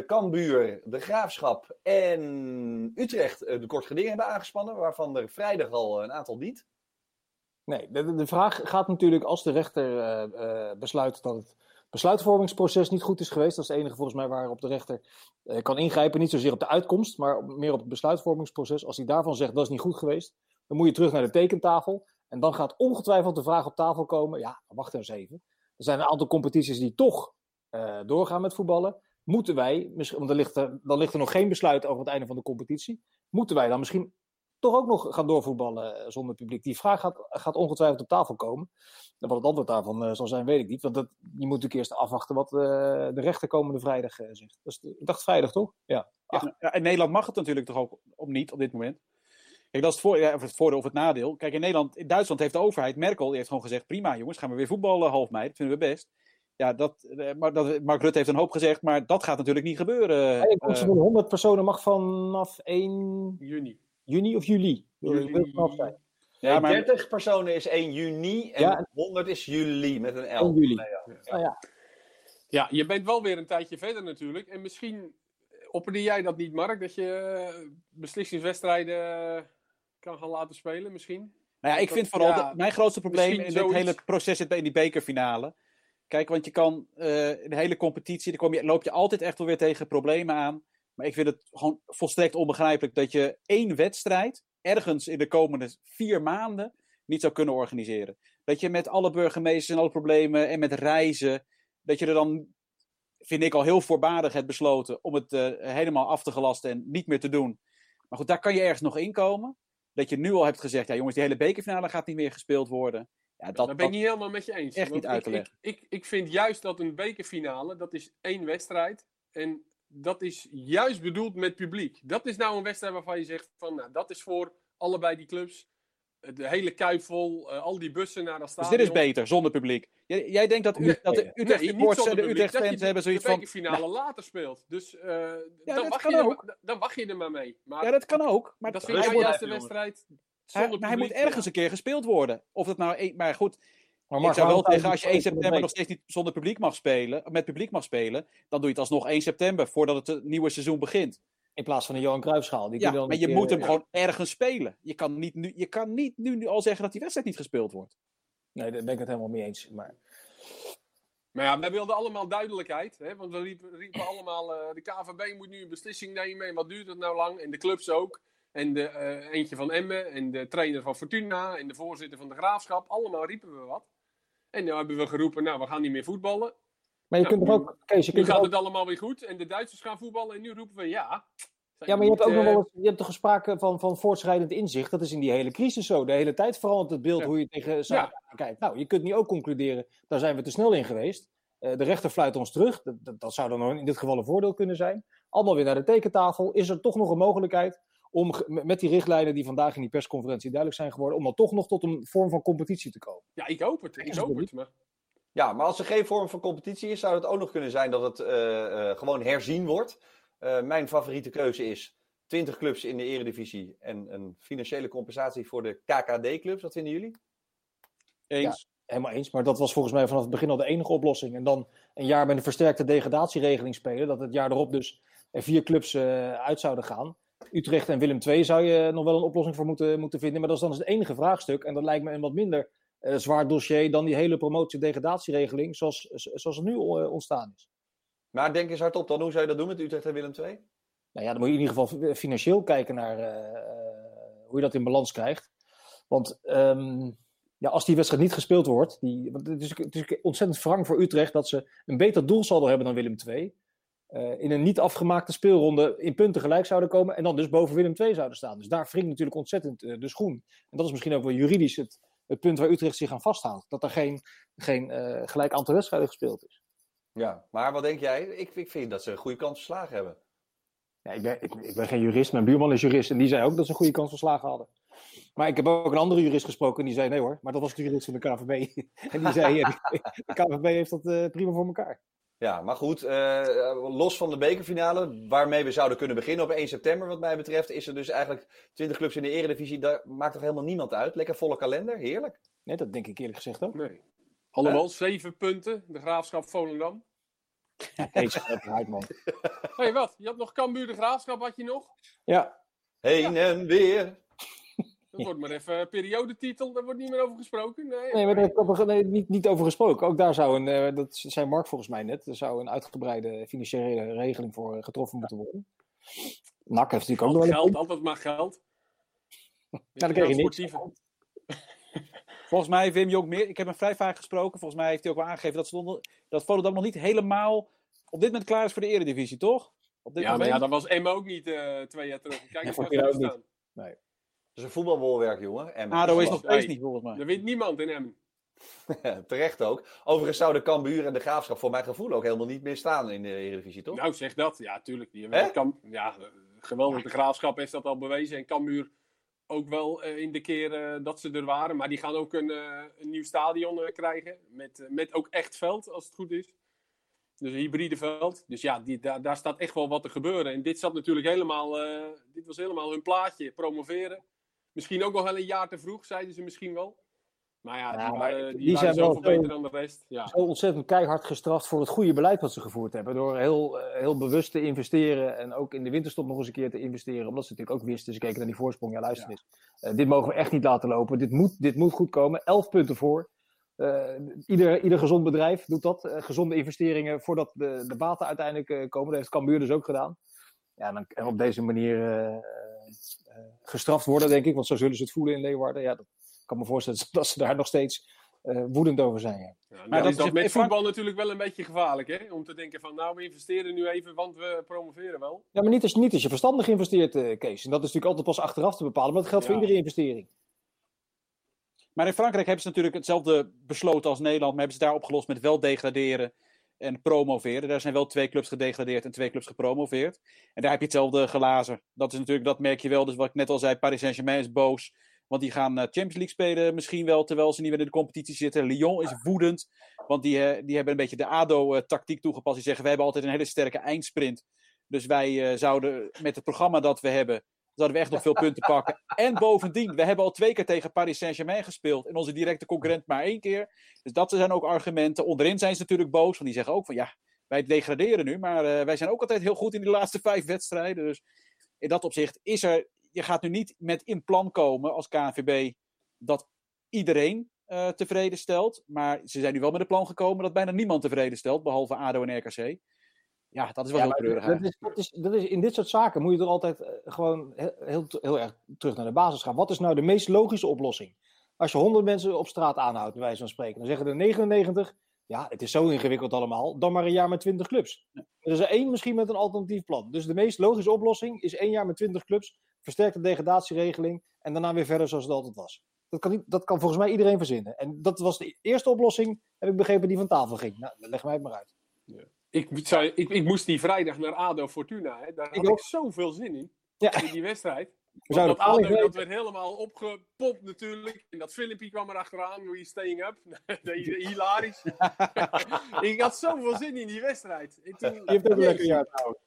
de Graafschap en Utrecht uh, de kort gedingen hebben aangespannen, waarvan er vrijdag al een aantal niet. Nee, de, vraag gaat natuurlijk als de rechter uh, besluit dat het besluitvormingsproces niet goed is geweest. Dat is het enige volgens mij waarop de rechter kan ingrijpen. Niet zozeer op de uitkomst, maar meer op het besluitvormingsproces. Als hij daarvan zegt dat is niet goed geweest, dan moet je terug naar de tekentafel. En dan gaat ongetwijfeld de vraag op tafel komen. Ja, wacht eens even. Er zijn een aantal competities die toch doorgaan met voetballen moeten wij, want dan ligt, er, dan ligt er nog geen besluit over het einde van de competitie, moeten wij dan misschien toch ook nog gaan doorvoetballen eh, zonder publiek? Die vraag gaat, gaat ongetwijfeld op tafel komen. En wat het antwoord daarvan uh, zal zijn, weet ik niet. Want dat, je moet natuurlijk eerst afwachten wat de rechter komende vrijdag zegt. Dus, ik dacht vrijdag, toch? Ja. ja. Nederland mag het natuurlijk toch ook om niet op dit moment. Kijk, dat is het, voor, ja, het voordeel of het nadeel. Kijk, in Nederland, in Duitsland heeft de overheid, Merkel, die heeft gewoon gezegd: prima jongens, gaan we weer voetballen half mei. Dat vinden we best ja, dat, maar dat, Mark Rutte heeft een hoop gezegd, maar dat gaat natuurlijk niet gebeuren. Ja, uh, van 100 personen mag vanaf 1 juni. Juni of juli? juli. Ja, maar... 30 personen is 1 juni en ja. 100 is juli met een L. 1 juli. Ja. ja. ja, je bent wel weer een tijdje verder natuurlijk. En misschien opperde jij dat niet, Mark, dat je beslissingswedstrijden kan gaan laten spelen misschien? Nou ja, ik vind vooral mijn grootste probleem in dit hele proces zit in die bekerfinale. Kijk, want je kan uh, de hele competitie, dan kom je, loop je altijd echt wel weer tegen problemen aan. Maar ik vind het gewoon volstrekt onbegrijpelijk dat je één wedstrijd ergens in de komende vier maanden niet zou kunnen organiseren. Dat je met alle burgemeesters en alle problemen en met reizen, dat je er dan, vind ik al heel voorbarig hebt besloten om het uh, helemaal af te gelasten en niet meer te doen. Maar goed, daar kan je ergens nog inkomen. Dat je nu al hebt gezegd, ja jongens, die hele bekerfinale gaat niet meer gespeeld worden. Ja, dat, ben ik niet helemaal met je eens. Echt niet uit te leggen. Ik, ik, ik, vind juist dat een bekerfinale, dat is één wedstrijd. En dat is juist bedoeld met publiek. Dat is nou een wedstrijd waarvan je zegt van, nou, dat is voor allebei die clubs de hele kuip vol, al die bussen naar dat stadion. Dus dit is beter, zonder publiek. Jij, jij denkt dat, u, dat de Utrecht nee, supporters en de Utrecht fans hebben zoiets van... de finale nou, later speelt. Dus uh, ja, dan, wacht je er, dan wacht je er maar mee. Maar, ja, dat kan ook. Maar dat vind jij juist de wedstrijd hij, maar hij moet ergens een keer gespeeld worden. Of dat nou... Een, maar goed, maar ik zou wel zeggen, als je 1 september nog steeds niet zonder publiek mag spelen, met publiek mag spelen, dan doe je het alsnog 1 september, voordat het nieuwe seizoen begint. In plaats van een Johan Cruijffschaal. Die ja, dan maar je moet hem gewoon ergens spelen. Je kan, niet nu, je kan niet nu al zeggen dat die wedstrijd niet gespeeld wordt. Nee, daar ben ik het helemaal mee eens. Maar, maar ja, wij wilden allemaal duidelijkheid. Hè? Want we riepen, riepen allemaal, uh, de KVB moet nu een beslissing nemen. En wat duurt het nou lang? En de clubs ook. En de, uh, eentje van Emmen. En de trainer van Fortuna. En de voorzitter van de Graafschap. Allemaal riepen we wat. En nu hebben we geroepen, nou, we gaan niet meer voetballen. Maar je nou, kunt er ook... Kees, je nu kunt gaat ook... het allemaal weer goed. En de Duitsers gaan voetballen. En nu roepen we ja. Ja, maar je hebt ook nog wel eens, je hebt toch sprake van, van voortschrijdend inzicht. Dat is in die hele crisis zo. De hele tijd verandert het beeld Ja. hoe je tegen zaken kijkt. Nou, je kunt nu ook concluderen, daar zijn we te snel in geweest. Eh, de rechter fluit ons terug. Dat, dat, dat zou dan in dit geval een voordeel kunnen zijn. Allemaal weer naar de tekentafel. Is er toch nog een mogelijkheid om met die richtlijnen die vandaag in die persconferentie duidelijk zijn geworden, om dan toch nog tot een vorm van competitie te komen? Ja, ik hoop het. Ik hoop het het. Maar... Ja, maar als er geen vorm van competitie is, zou het ook nog kunnen zijn dat het eh, eh, gewoon herzien wordt. Eh, mijn favoriete keuze is 20 clubs in de eredivisie en een financiële compensatie voor de KKD-clubs. Wat vinden jullie? Eens. Helemaal eens, maar dat was volgens mij vanaf het begin al de enige oplossing. En dan een jaar met een versterkte degradatieregeling spelen, dat het jaar erop dus er vier clubs eh, uit zouden gaan. Utrecht en Willem II zou je nog wel een oplossing voor moeten, moeten vinden, maar dat is dan het enige vraagstuk. En dat lijkt me een wat minder eh, zwaar dossier dan die hele promotie-degradatieregeling zoals, zoals het nu eh, ontstaan is. Maar denk eens hardop dan, hoe zou je dat doen met Utrecht en Willem II? Nou ja, dan moet je in ieder geval financieel kijken naar eh, hoe je dat in balans krijgt. Want ehm, ja, als die wedstrijd niet gespeeld wordt, die, want het, is, het is ontzettend wrang voor Utrecht dat ze een beter doelsaldo hebben dan Willem II. in een niet afgemaakte speelronde in punten gelijk zouden komen en dan dus boven Willem II zouden staan. Dus daar wringt natuurlijk ontzettend de schoen. En dat is misschien ook wel juridisch het, het punt waar Utrecht zich aan vasthoudt. Dat er geen, geen eh, gelijk aantal wedstrijden gespeeld is. Ja, maar wat denk jij? Ik, ik vind dat ze een goede kans verslagen hebben. Ja, ik, ben, ik, ik ben geen jurist, mijn buurman is jurist en die zei ook dat ze een goede kans van slagen hadden. Maar ik heb ook een andere jurist gesproken en die zei nee hoor, maar dat was de jurist van de KVB. (laughs) en die zei ja, (laughs) de KVB heeft dat eh, prima voor elkaar. Ja, maar goed, eh, los van de bekerfinale, waarmee we zouden kunnen beginnen op 1 september, wat mij betreft, is er dus eigenlijk 20 clubs in de eredivisie. Daar maakt toch helemaal niemand uit? Lekker volle kalender, heerlijk. Nee, dat denk ik eerlijk gezegd ook. Nee. Allemaal zeven punten. De graafschap Volendam. Deze uiteraard, man. Hé, hey, wat? Je had nog Cambuur de graafschap, had je nog? Ja, Heen en weer. Dat wordt maar even periodetitel, daar wordt niet meer over gesproken. Nee, nee, maar daar heb ik nee, niet, niet over gesproken. Ook daar zou een, eh, dat zei Mark volgens mij net, er zou een uitgebreide financiële regeling voor eh, getroffen moeten worden. NAC heeft natuurlijk ook nog geld, wel geld, een altijd maar geld. Nou, dan krijg je niks. (laughs) Volgens mij, Wim Jong meer. Ik heb hem vrij vaak gesproken. Volgens mij heeft hij ook wel aangegeven dat, ze nog- dat Volendam nog niet helemaal op dit moment klaar is voor de Eredivisie, toch? Op dit Ja, maar ja, dat was Emma ook niet eh, twee jaar terug. Kijk Ja, eens voor waar Pira ze ook nu niet. staan. Dat is een voetbalbolwerk, jongen. En ADO is nog steeds niet, volgens mij. Er wint niemand in Emmen. (laughs) Terecht ook. Overigens zouden Cambuur en de Graafschap voor mijn gevoel ook helemaal niet meer staan in de Eredivisie, toch? Nou, zeg dat. Ja, tuurlijk. Die kan, ja, geweldig. De graafschap heeft dat al bewezen. En Cambuur ook wel eh, in de keer eh, dat ze er waren. Maar die gaan ook een, eh, een nieuw stadion eh, krijgen. Met, met ook echt veld, als het goed is. Dus een hybride veld. Dus ja, die, daar, daar staat echt wel wat te gebeuren. En dit zat natuurlijk helemaal... eh, dit was helemaal hun plaatje. Promoveren. Misschien ook nog wel een jaar te vroeg, zeiden ze misschien wel. Maar ja, Ja, die, maar waren, die, die waren zijn wel beter dan de rest. Ja. zo ontzettend keihard gestraft voor het goede beleid wat ze gevoerd hebben. Door heel, eh, heel bewust te investeren en ook in de winterstop nog eens een keer te investeren. Omdat ze natuurlijk ook wisten, ze keken naar die voorsprong. Ja, luister eens. Eh, dit mogen we echt niet laten lopen. Dit moet, dit moet goed komen. Elf punten voor. Eh, ieder, ieder gezond bedrijf doet dat. Gezonde investeringen voordat de, de baten uiteindelijk komen. Dat heeft Cambuur dus ook gedaan. Ja, en, dan, en op deze manier gestraft worden, denk ik. Want zo zullen ze het voelen in Leeuwarden. Ja, dat ik kan me voorstellen (laughs) dat ze daar nog steeds eh, woedend over zijn. Ja. Ja, Maar dat is dat met voetbal natuurlijk wel een beetje gevaarlijk, hè? Om te denken van, nou, we investeren nu even, want we promoveren wel. Ja, maar niet als, niet als je verstandig investeert, eh, Kees. En dat is natuurlijk altijd pas achteraf te bepalen. Maar dat geldt voor iedere investering. Maar in Frankrijk hebben ze natuurlijk hetzelfde besloten als Nederland. Maar hebben ze daar opgelost met wel degraderen en promoveren. Daar zijn wel twee clubs gedegradeerd en twee clubs gepromoveerd. En daar heb je hetzelfde gelazen. Dat is natuurlijk, dat merk je wel. Dus wat ik net al zei, Paris Saint-Germain is boos. Want die gaan Champions League spelen misschien wel, terwijl ze niet meer in de competitie zitten. Lyon is woedend, want die, die hebben een beetje de ADO-tactiek toegepast. Die zeggen, wij hebben altijd een hele sterke eindsprint. Dus wij zouden met het programma dat we hebben, zouden we echt nog veel punten pakken. En bovendien, we hebben al twee keer tegen Paris Saint-Germain gespeeld. En onze directe concurrent maar één keer. Dus dat zijn ook argumenten. Onderin zijn ze natuurlijk boos, want die zeggen ook van ja, wij degraderen nu. Maar uh, wij zijn ook altijd heel goed in die laatste vijf wedstrijden. Dus in dat opzicht is er, je gaat nu niet met in plan komen als KNVB dat iedereen uh, tevreden stelt. Maar ze zijn nu wel met een plan gekomen dat bijna niemand tevreden stelt, behalve ADO en RKC. Ja, dat is wel heel treurig. Dat is, dat, is, dat is, in dit soort zaken moet je er altijd eh, gewoon heel, heel, heel, erg terug naar de basis gaan. Wat is nou de meest logische oplossing? Als je 100 mensen op straat aanhoudt, bij wijze van spreken, dan zeggen er 99, ja, het is zo ingewikkeld allemaal, dan maar een jaar met 20 clubs. Er is er één misschien met een alternatief plan. Dus de meest logische oplossing is één jaar met 20 clubs, versterkte degradatieregeling en daarna weer verder zoals het altijd was. Dat kan, niet, dat kan volgens mij iedereen verzinnen. En dat was de eerste oplossing, heb ik begrepen, die van tafel ging. Nou, leg mij het maar uit. Ja. Ik, ik, ik, moest die vrijdag naar ADO Fortuna. Hè. Daar had ik, ik zoveel zin in. Ja. In die wedstrijd. dat ADO dat werd helemaal opgepompt natuurlijk. En dat filmpje kwam er achteraan. Hoe je staying up. (laughs) Hilarisch. (laughs) (laughs) ik had zoveel zin in die wedstrijd. En toen, je hebt ook een lekker jaar trouwens.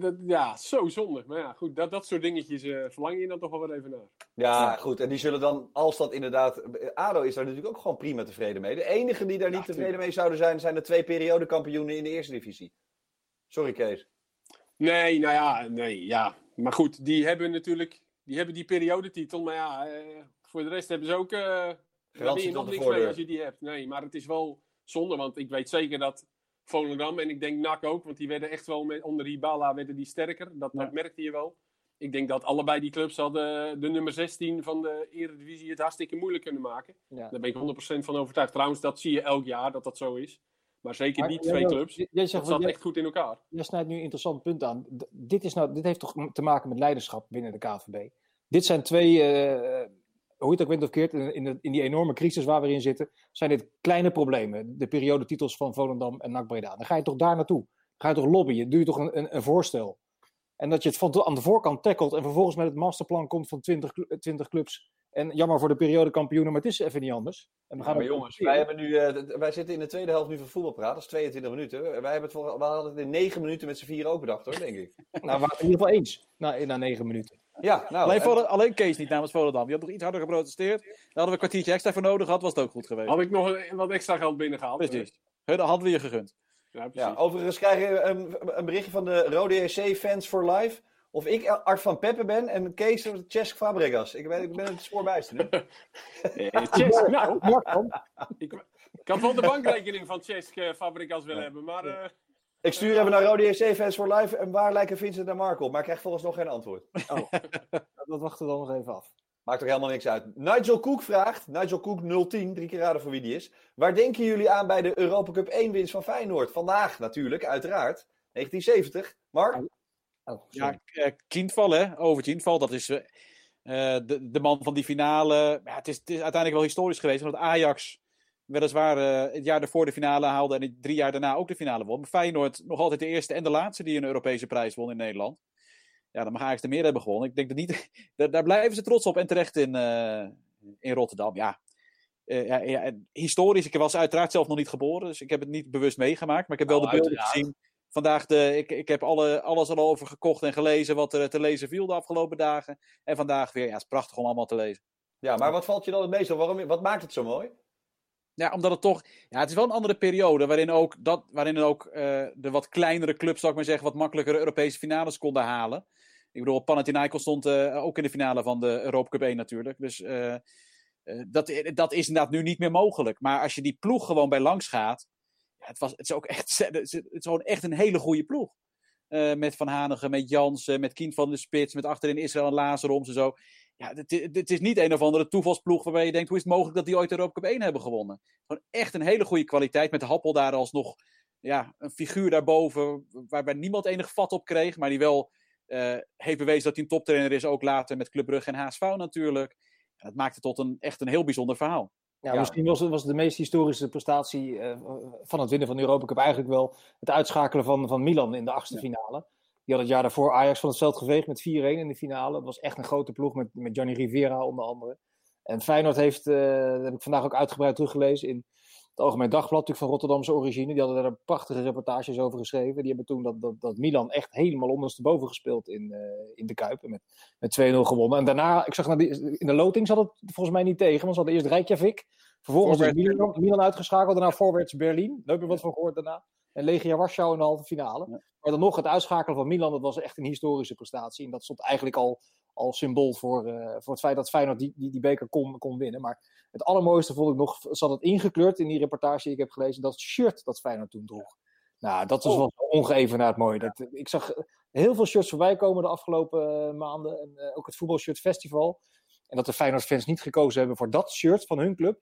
Dat, ja, zo zonde. Maar ja, goed, dat, dat soort dingetjes uh, verlang je dan toch wel weer even naar. Ja, goed. En die zullen dan, als dat inderdaad... ADO is daar natuurlijk ook gewoon prima tevreden mee. De enige die daar niet tevreden mee zouden zijn, zijn de twee periodekampioenen in de eerste divisie. Sorry, Kees. Nee, nou ja, nee, ja. Maar goed, die hebben natuurlijk die, hebben die periodetitel. Maar ja, uh, voor de rest hebben ze ook... Uh, ben je nog niks mee als je die hebt. Nee, maar het is wel zonde, want ik weet zeker dat Volendam. En ik denk NAC ook, want die werden echt wel met, onder Ibala werden die sterker. Dat, dat merkte je wel. Ik denk dat allebei die clubs hadden de nummer 16 van de Eredivisie het hartstikke moeilijk kunnen maken. Daar ben ik 100% van overtuigd. Trouwens, dat zie je elk jaar dat dat zo is. Maar zeker die twee clubs. Jij zegt, dat zat echt goed in elkaar. Je snijdt nu een interessant punt aan. dit, is nou, dit heeft toch te maken met leiderschap binnen de KVB. Dit zijn twee uh, hoe je het ook bent of keert, in, in, die enorme crisis waar we in zitten, zijn dit kleine problemen. De periodetitels van Volendam en NAC Breda. Dan ga je toch daar naartoe. Ga je toch lobbyen, doe je toch een, een, een voorstel. En dat je het van, aan de voorkant tackelt en vervolgens met het masterplan komt van 20, 20 clubs. En jammer voor de periodekampioenen, maar het is even niet anders. En we gaan maar jongens, wij, hebben nu, uh, wij zitten in de tweede helft nu van voetbalpraat, dat is 22 minuten. Wij hebben het voor, we hadden het in 9 minuten met z'n vier ook bedacht hoor, denk ik. nou, we waren het in ieder geval eens na, na 9 minuten. Ja, nou, alleen, en... alleen Kees niet namens Volendam. Die had nog iets harder geprotesteerd. Daar hadden we een kwartiertje extra voor nodig gehad, was het ook goed geweest. Had ik nog wat extra geld binnengehaald. Precies. Dat hadden we je gegund. Ja, ja, overigens krijg je een, een, berichtje van de Rode EC Fans for Life. Of ik Art van Peppe ben en Kees Cesc Fabregas. Ik ben, ik ben het spoorbijster. (laughs) Cesc, nou. ik, ik had wel de bankrekening van Cesc Fabregas willen hebben, maar... Uh... Ik stuur even naar Rode EC Fans for Life. En waar lijken Vincent en Marco? Maar ik krijg volgens nog geen antwoord. Oh, (laughs) dat wachten we dan nog even af. Maakt er helemaal niks uit. Nigel Cook vraagt, Nigel Cook 010, drie keer raden voor wie die is. Waar denken jullie aan bij de Europa Cup 1 winst van Feyenoord? Vandaag natuurlijk, uiteraard. 1970. Mark? Oh, ja, uh, Kindval hè, over Kindval. Dat is uh, de, de man van die finale. Ja, het, is, het is uiteindelijk wel historisch geweest, omdat Ajax weliswaar uh, het jaar ervoor de finale haalde en drie jaar daarna ook de finale won. Maar Feyenoord nog altijd de eerste en de laatste die een Europese prijs won in Nederland. Ja, dan mag Ajax er meer hebben gewonnen. Ik denk dat niet... (laughs) daar, daar, blijven ze trots op en terecht in, uh, in Rotterdam. Ja. Uh, ja, ja, historisch, ik was uiteraard zelf nog niet geboren, dus ik heb het niet bewust meegemaakt. Maar ik heb wel oh, de beelden gezien. Vandaag de, ik, ik heb alle, alles al over gekocht en gelezen wat er te lezen viel de afgelopen dagen. En vandaag weer, ja, het is prachtig om allemaal te lezen. Ja, maar wat valt je dan het meest op? Waarom, wat maakt het zo mooi? Ja, omdat het toch. Ja, het is wel een andere periode. Waarin ook, dat, waarin ook uh, de wat kleinere clubs, zou ik maar zeggen, wat makkelijker Europese finales konden halen. Ik bedoel, Panathinaikos stond uh, ook in de finale van de Europa Cup 1 natuurlijk. Dus uh, dat, dat is inderdaad nu niet meer mogelijk. Maar als je die ploeg gewoon bij langs gaat. Ja, het, was, het, is ook echt, (laughs) het is gewoon echt een hele goede ploeg. met Van Hanegem, met Jansen, met Kind van de Spits, met achterin Israël en Lazaroms en zo ja, het, is niet een of andere toevalsploeg waarbij je denkt, hoe is het mogelijk dat die ooit Europa Cup 1 hebben gewonnen? Gewoon echt een hele goede kwaliteit, met Happel daar alsnog ja, een figuur daarboven, waarbij niemand enig vat op kreeg, maar die wel uh, heeft bewezen dat hij een toptrainer is, ook later met Club Brugge en HSV natuurlijk. dat maakt het tot een, echt een heel bijzonder verhaal. Ja, misschien was het, was de meest historische prestatie uh, van het winnen van de Europa Cup eigenlijk wel het uitschakelen van, van Milan in de achtste finale. Die had het jaar daarvoor Ajax van het veld geveegd met 4-1 in de finale. Dat was echt een grote ploeg met, met Gianni Rivera onder andere. En Feyenoord heeft, uh, dat heb ik vandaag ook uitgebreid teruggelezen in het Algemeen Dagblad, natuurlijk van Rotterdamse origine. Die hadden daar prachtige reportages over geschreven. Die hebben toen dat, dat, dat Milan echt helemaal ondersteboven gespeeld in, uh, in de Kuip. Met, met 2-0 gewonnen. En daarna, ik zag naar die, in de loting zat het volgens mij niet tegen. Want ze hadden eerst Reykjavik. Vervolgens Milan, Milan uitgeschakeld. Daarna voorwaarts Berlin. Daar heb je wat van gehoord daarna. En Legia Warschau in de halve finale. Ja. Maar dan nog het uitschakelen van Milan, dat was echt een historische prestatie. En dat stond eigenlijk al, al symbool voor, uh, voor het feit dat Feyenoord die, die, die beker kon, kon winnen. Maar het allermooiste vond ik nog, zat het ingekleurd in die reportage die ik heb gelezen, dat shirt dat Feyenoord toen droeg. Nou, dat was oh. wel ongeëvenaard mooi. Dat, ik zag heel veel shirts voorbij komen de afgelopen uh, maanden. En uh, ook het voetbalshirt festival. En dat de Feyenoord-fans niet gekozen hebben voor dat shirt van hun club.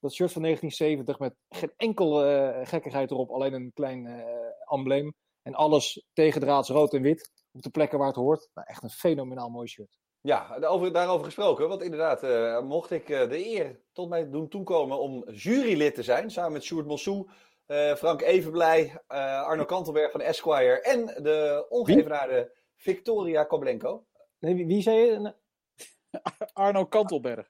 Dat shirt van 1970 met geen enkel uh, gekkigheid erop, alleen een klein embleem. En alles tegendraads rood en wit op de plekken waar het hoort. Nou, echt een fenomenaal mooi shirt. Ja, over, daarover gesproken. Want inderdaad, uh, mocht ik uh, de eer tot mij doen toekomen om jurylid te zijn. Samen met Sjoerd Mossou, uh, Frank Evenblij, Arno Kantelberg van Esquire. En de ongeëvenaarde Victoria Koblenko. Nee, wie, wie zei je? (laughs) Arno Kantelberg.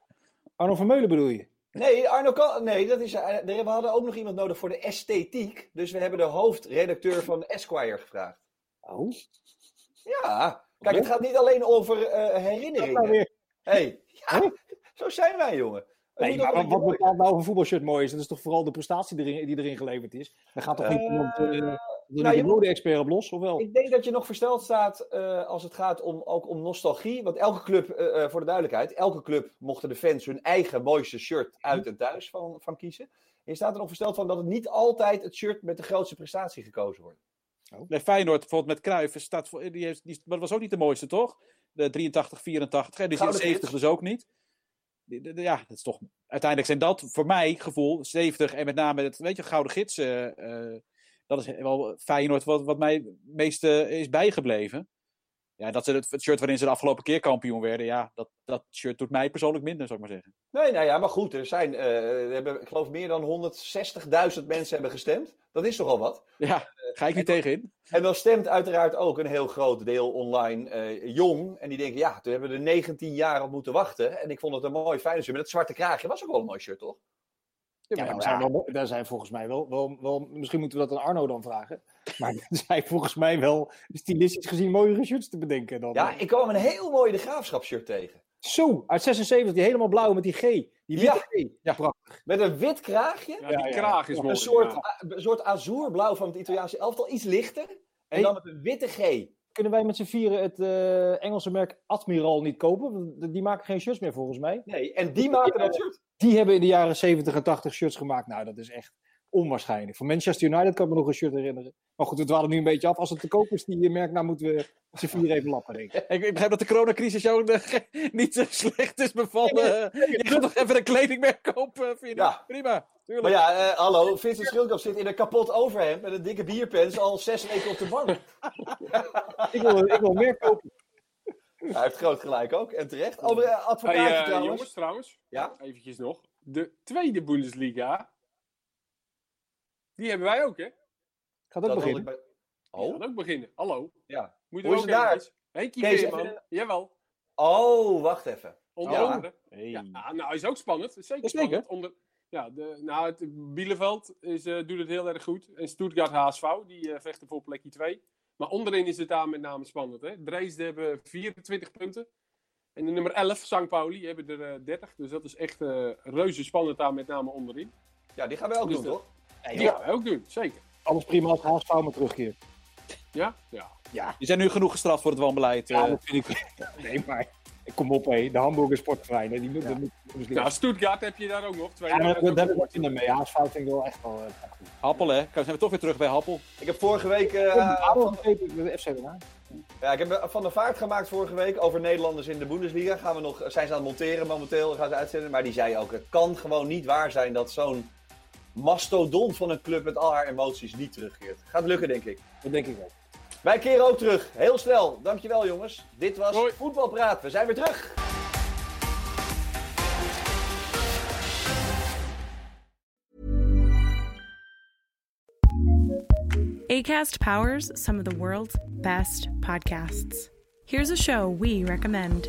Arno Vermeulen bedoel je? Nee, Arno kan, nee dat is, we hadden ook nog iemand nodig voor de esthetiek. Dus we hebben de hoofdredacteur van Esquire gevraagd. Oh. Ja, kijk, het gaat niet alleen over uh, herinneringen. Nou hey, (laughs) ja, zo zijn wij, jongen. Nee, maar wat, wat bepaalt nou of een voetbalshirt mooi is? Dat is toch vooral de prestatie erin, die erin geleverd is? Daar gaat toch niet iemand uh, nou, de mode-expert op los, of wel? Ik denk dat je nog versteld staat uh, als het gaat om, ook om nostalgie. Want elke club, uh, voor de duidelijkheid, elke club mochten de fans hun eigen mooiste shirt uit en thuis van, van kiezen. je staat er nog versteld van dat het niet altijd het shirt met de grootste prestatie gekozen wordt. Oh. Nee, Feyenoord bijvoorbeeld met Cruijff staat voor, die heeft, die, dat was ook niet de mooiste, toch? De 83, 84, hè? die is 70 dus ook niet. Ja, dat is toch. Uiteindelijk zijn dat voor mij gevoel 70 en met name het weet je, gouden gids. Uh, dat is wel Feyenoord wat, wat mij het meeste is bijgebleven. Ja, dat ze het, het, shirt waarin ze de afgelopen keer kampioen werden, ja, dat, dat shirt doet mij persoonlijk minder, zou ik maar zeggen. Nee, nou ja, maar goed, er zijn, uh, er hebben, ik geloof, meer dan 160.000 mensen hebben gestemd. Dat is toch al wat? Ja, ga ik niet tegenin. En dan stemt uiteraard ook een heel groot deel online uh, jong. En die denken, ja, toen hebben we er 19 jaar op moeten wachten. En ik vond het een mooi fijn shirt. Met het zwarte kraagje was ook wel een mooi shirt, toch? Ja, ja, zijn wel, daar zijn volgens mij wel, wel, wel, misschien moeten we dat aan Arno dan vragen. Maar (laughs) er zijn volgens mij wel stilistisch gezien mooiere shirts te bedenken dan. Ja, ik kwam een heel mooi de graafschapshirt tegen. Zo, uit 76, die helemaal blauw met die G. Die witte ja. G. Ja, prachtig. Met een wit kraagje. Ja, die kraag is mooi. Een soort, een soort azuurblauw van het Italiaanse elftal, iets lichter. En hey. dan met een witte G. Kunnen wij met z'n vieren het uh, Engelse merk Admiral niet kopen? Die maken geen shirts meer volgens mij. Nee, en die maken dat shirt. Die hebben in de jaren 70 en 80 shirts gemaakt. Nou, dat is echt onwaarschijnlijk. Voor Manchester United kan ik me nog een shirt herinneren. Maar goed, we dwalen nu een beetje af. Als het te koop is, die merk, nou moeten we z'n vier even lappen, denk ik. ik. begrijp dat de coronacrisis jou (laughs) niet zo slecht is bevallen. Je gaat toch even een kledingmerk kopen, vind je ja. Prima. Tuurlijk. Maar ja, uh, hallo, Vincent Schildkamp zit in een kapot overhemd met een dikke bierpens al zes weken op de bank. (laughs) ik, wil, ik wil meer kopen. Hij heeft groot gelijk ook, en terecht. Uh, advocaat hey, uh, trouwens. Jongens, trouwens. Ja? Eventjes nog. De tweede Bundesliga. Die hebben wij ook, hè? Gaat ook beginnen. Bij... Oh? Gaat ook beginnen. Hallo. Ja. Moet Hoe is het daar? Henkie Veerman. Even... Jawel. Oh, wacht even. Onder oh. andere. Hey. Ja, nou, is ook spannend. Zeker Zeker. spannend. Onder... Ja, de, nou, het Bielefeld is, uh, doet het heel erg goed. En Stuttgart HSV, die uh, vechten voor plekje 2. Maar onderin is het daar met name spannend. Hè? Dresden hebben 24 punten. En de nummer 11, St. Pauli, hebben er uh, 30. Dus dat is echt uh, reuze spannend daar met name onderin. Ja, die gaan we ook Dus doen, de- toch? Die gaan wij ook doen, zeker. Alles prima als HSV maar terugkeert. Ja? Ja. Ja, Die zijn nu genoeg gestraft voor het wanbeleid. ja eh. dat vind ik. (laughs) Nee, maar kom op, hé. De Hamburger Sportverein. hè, Die moet, Ja. dat moet, moet- Nou, Stuttgart heb je daar ook nog. Twee ja, daar, dat heb ik in mee. HSV vind ik wel echt wel. eh, goed. Happel, hè? Zijn we toch weer terug bij Happel. Ik heb vorige week... eh, Ja, van, de FC Den Haag. ja, ik heb van de vaart gemaakt vorige week over Nederlanders in de Bundesliga. Gaan we nog, zijn ze aan het monteren momenteel, gaan ze uitzenden. Maar die zei ook, het kan gewoon niet waar zijn dat zo'n mastodon van een club met al haar emoties niet terugkeert. Gaat lukken, denk ik. Dat denk ik wel. Wij keren ook terug. Heel snel. Dankjewel, jongens. Dit was Hoi. Voetbalpraat. We zijn weer terug. ACAST powers some of the world's best podcasts. Here's a show we recommend.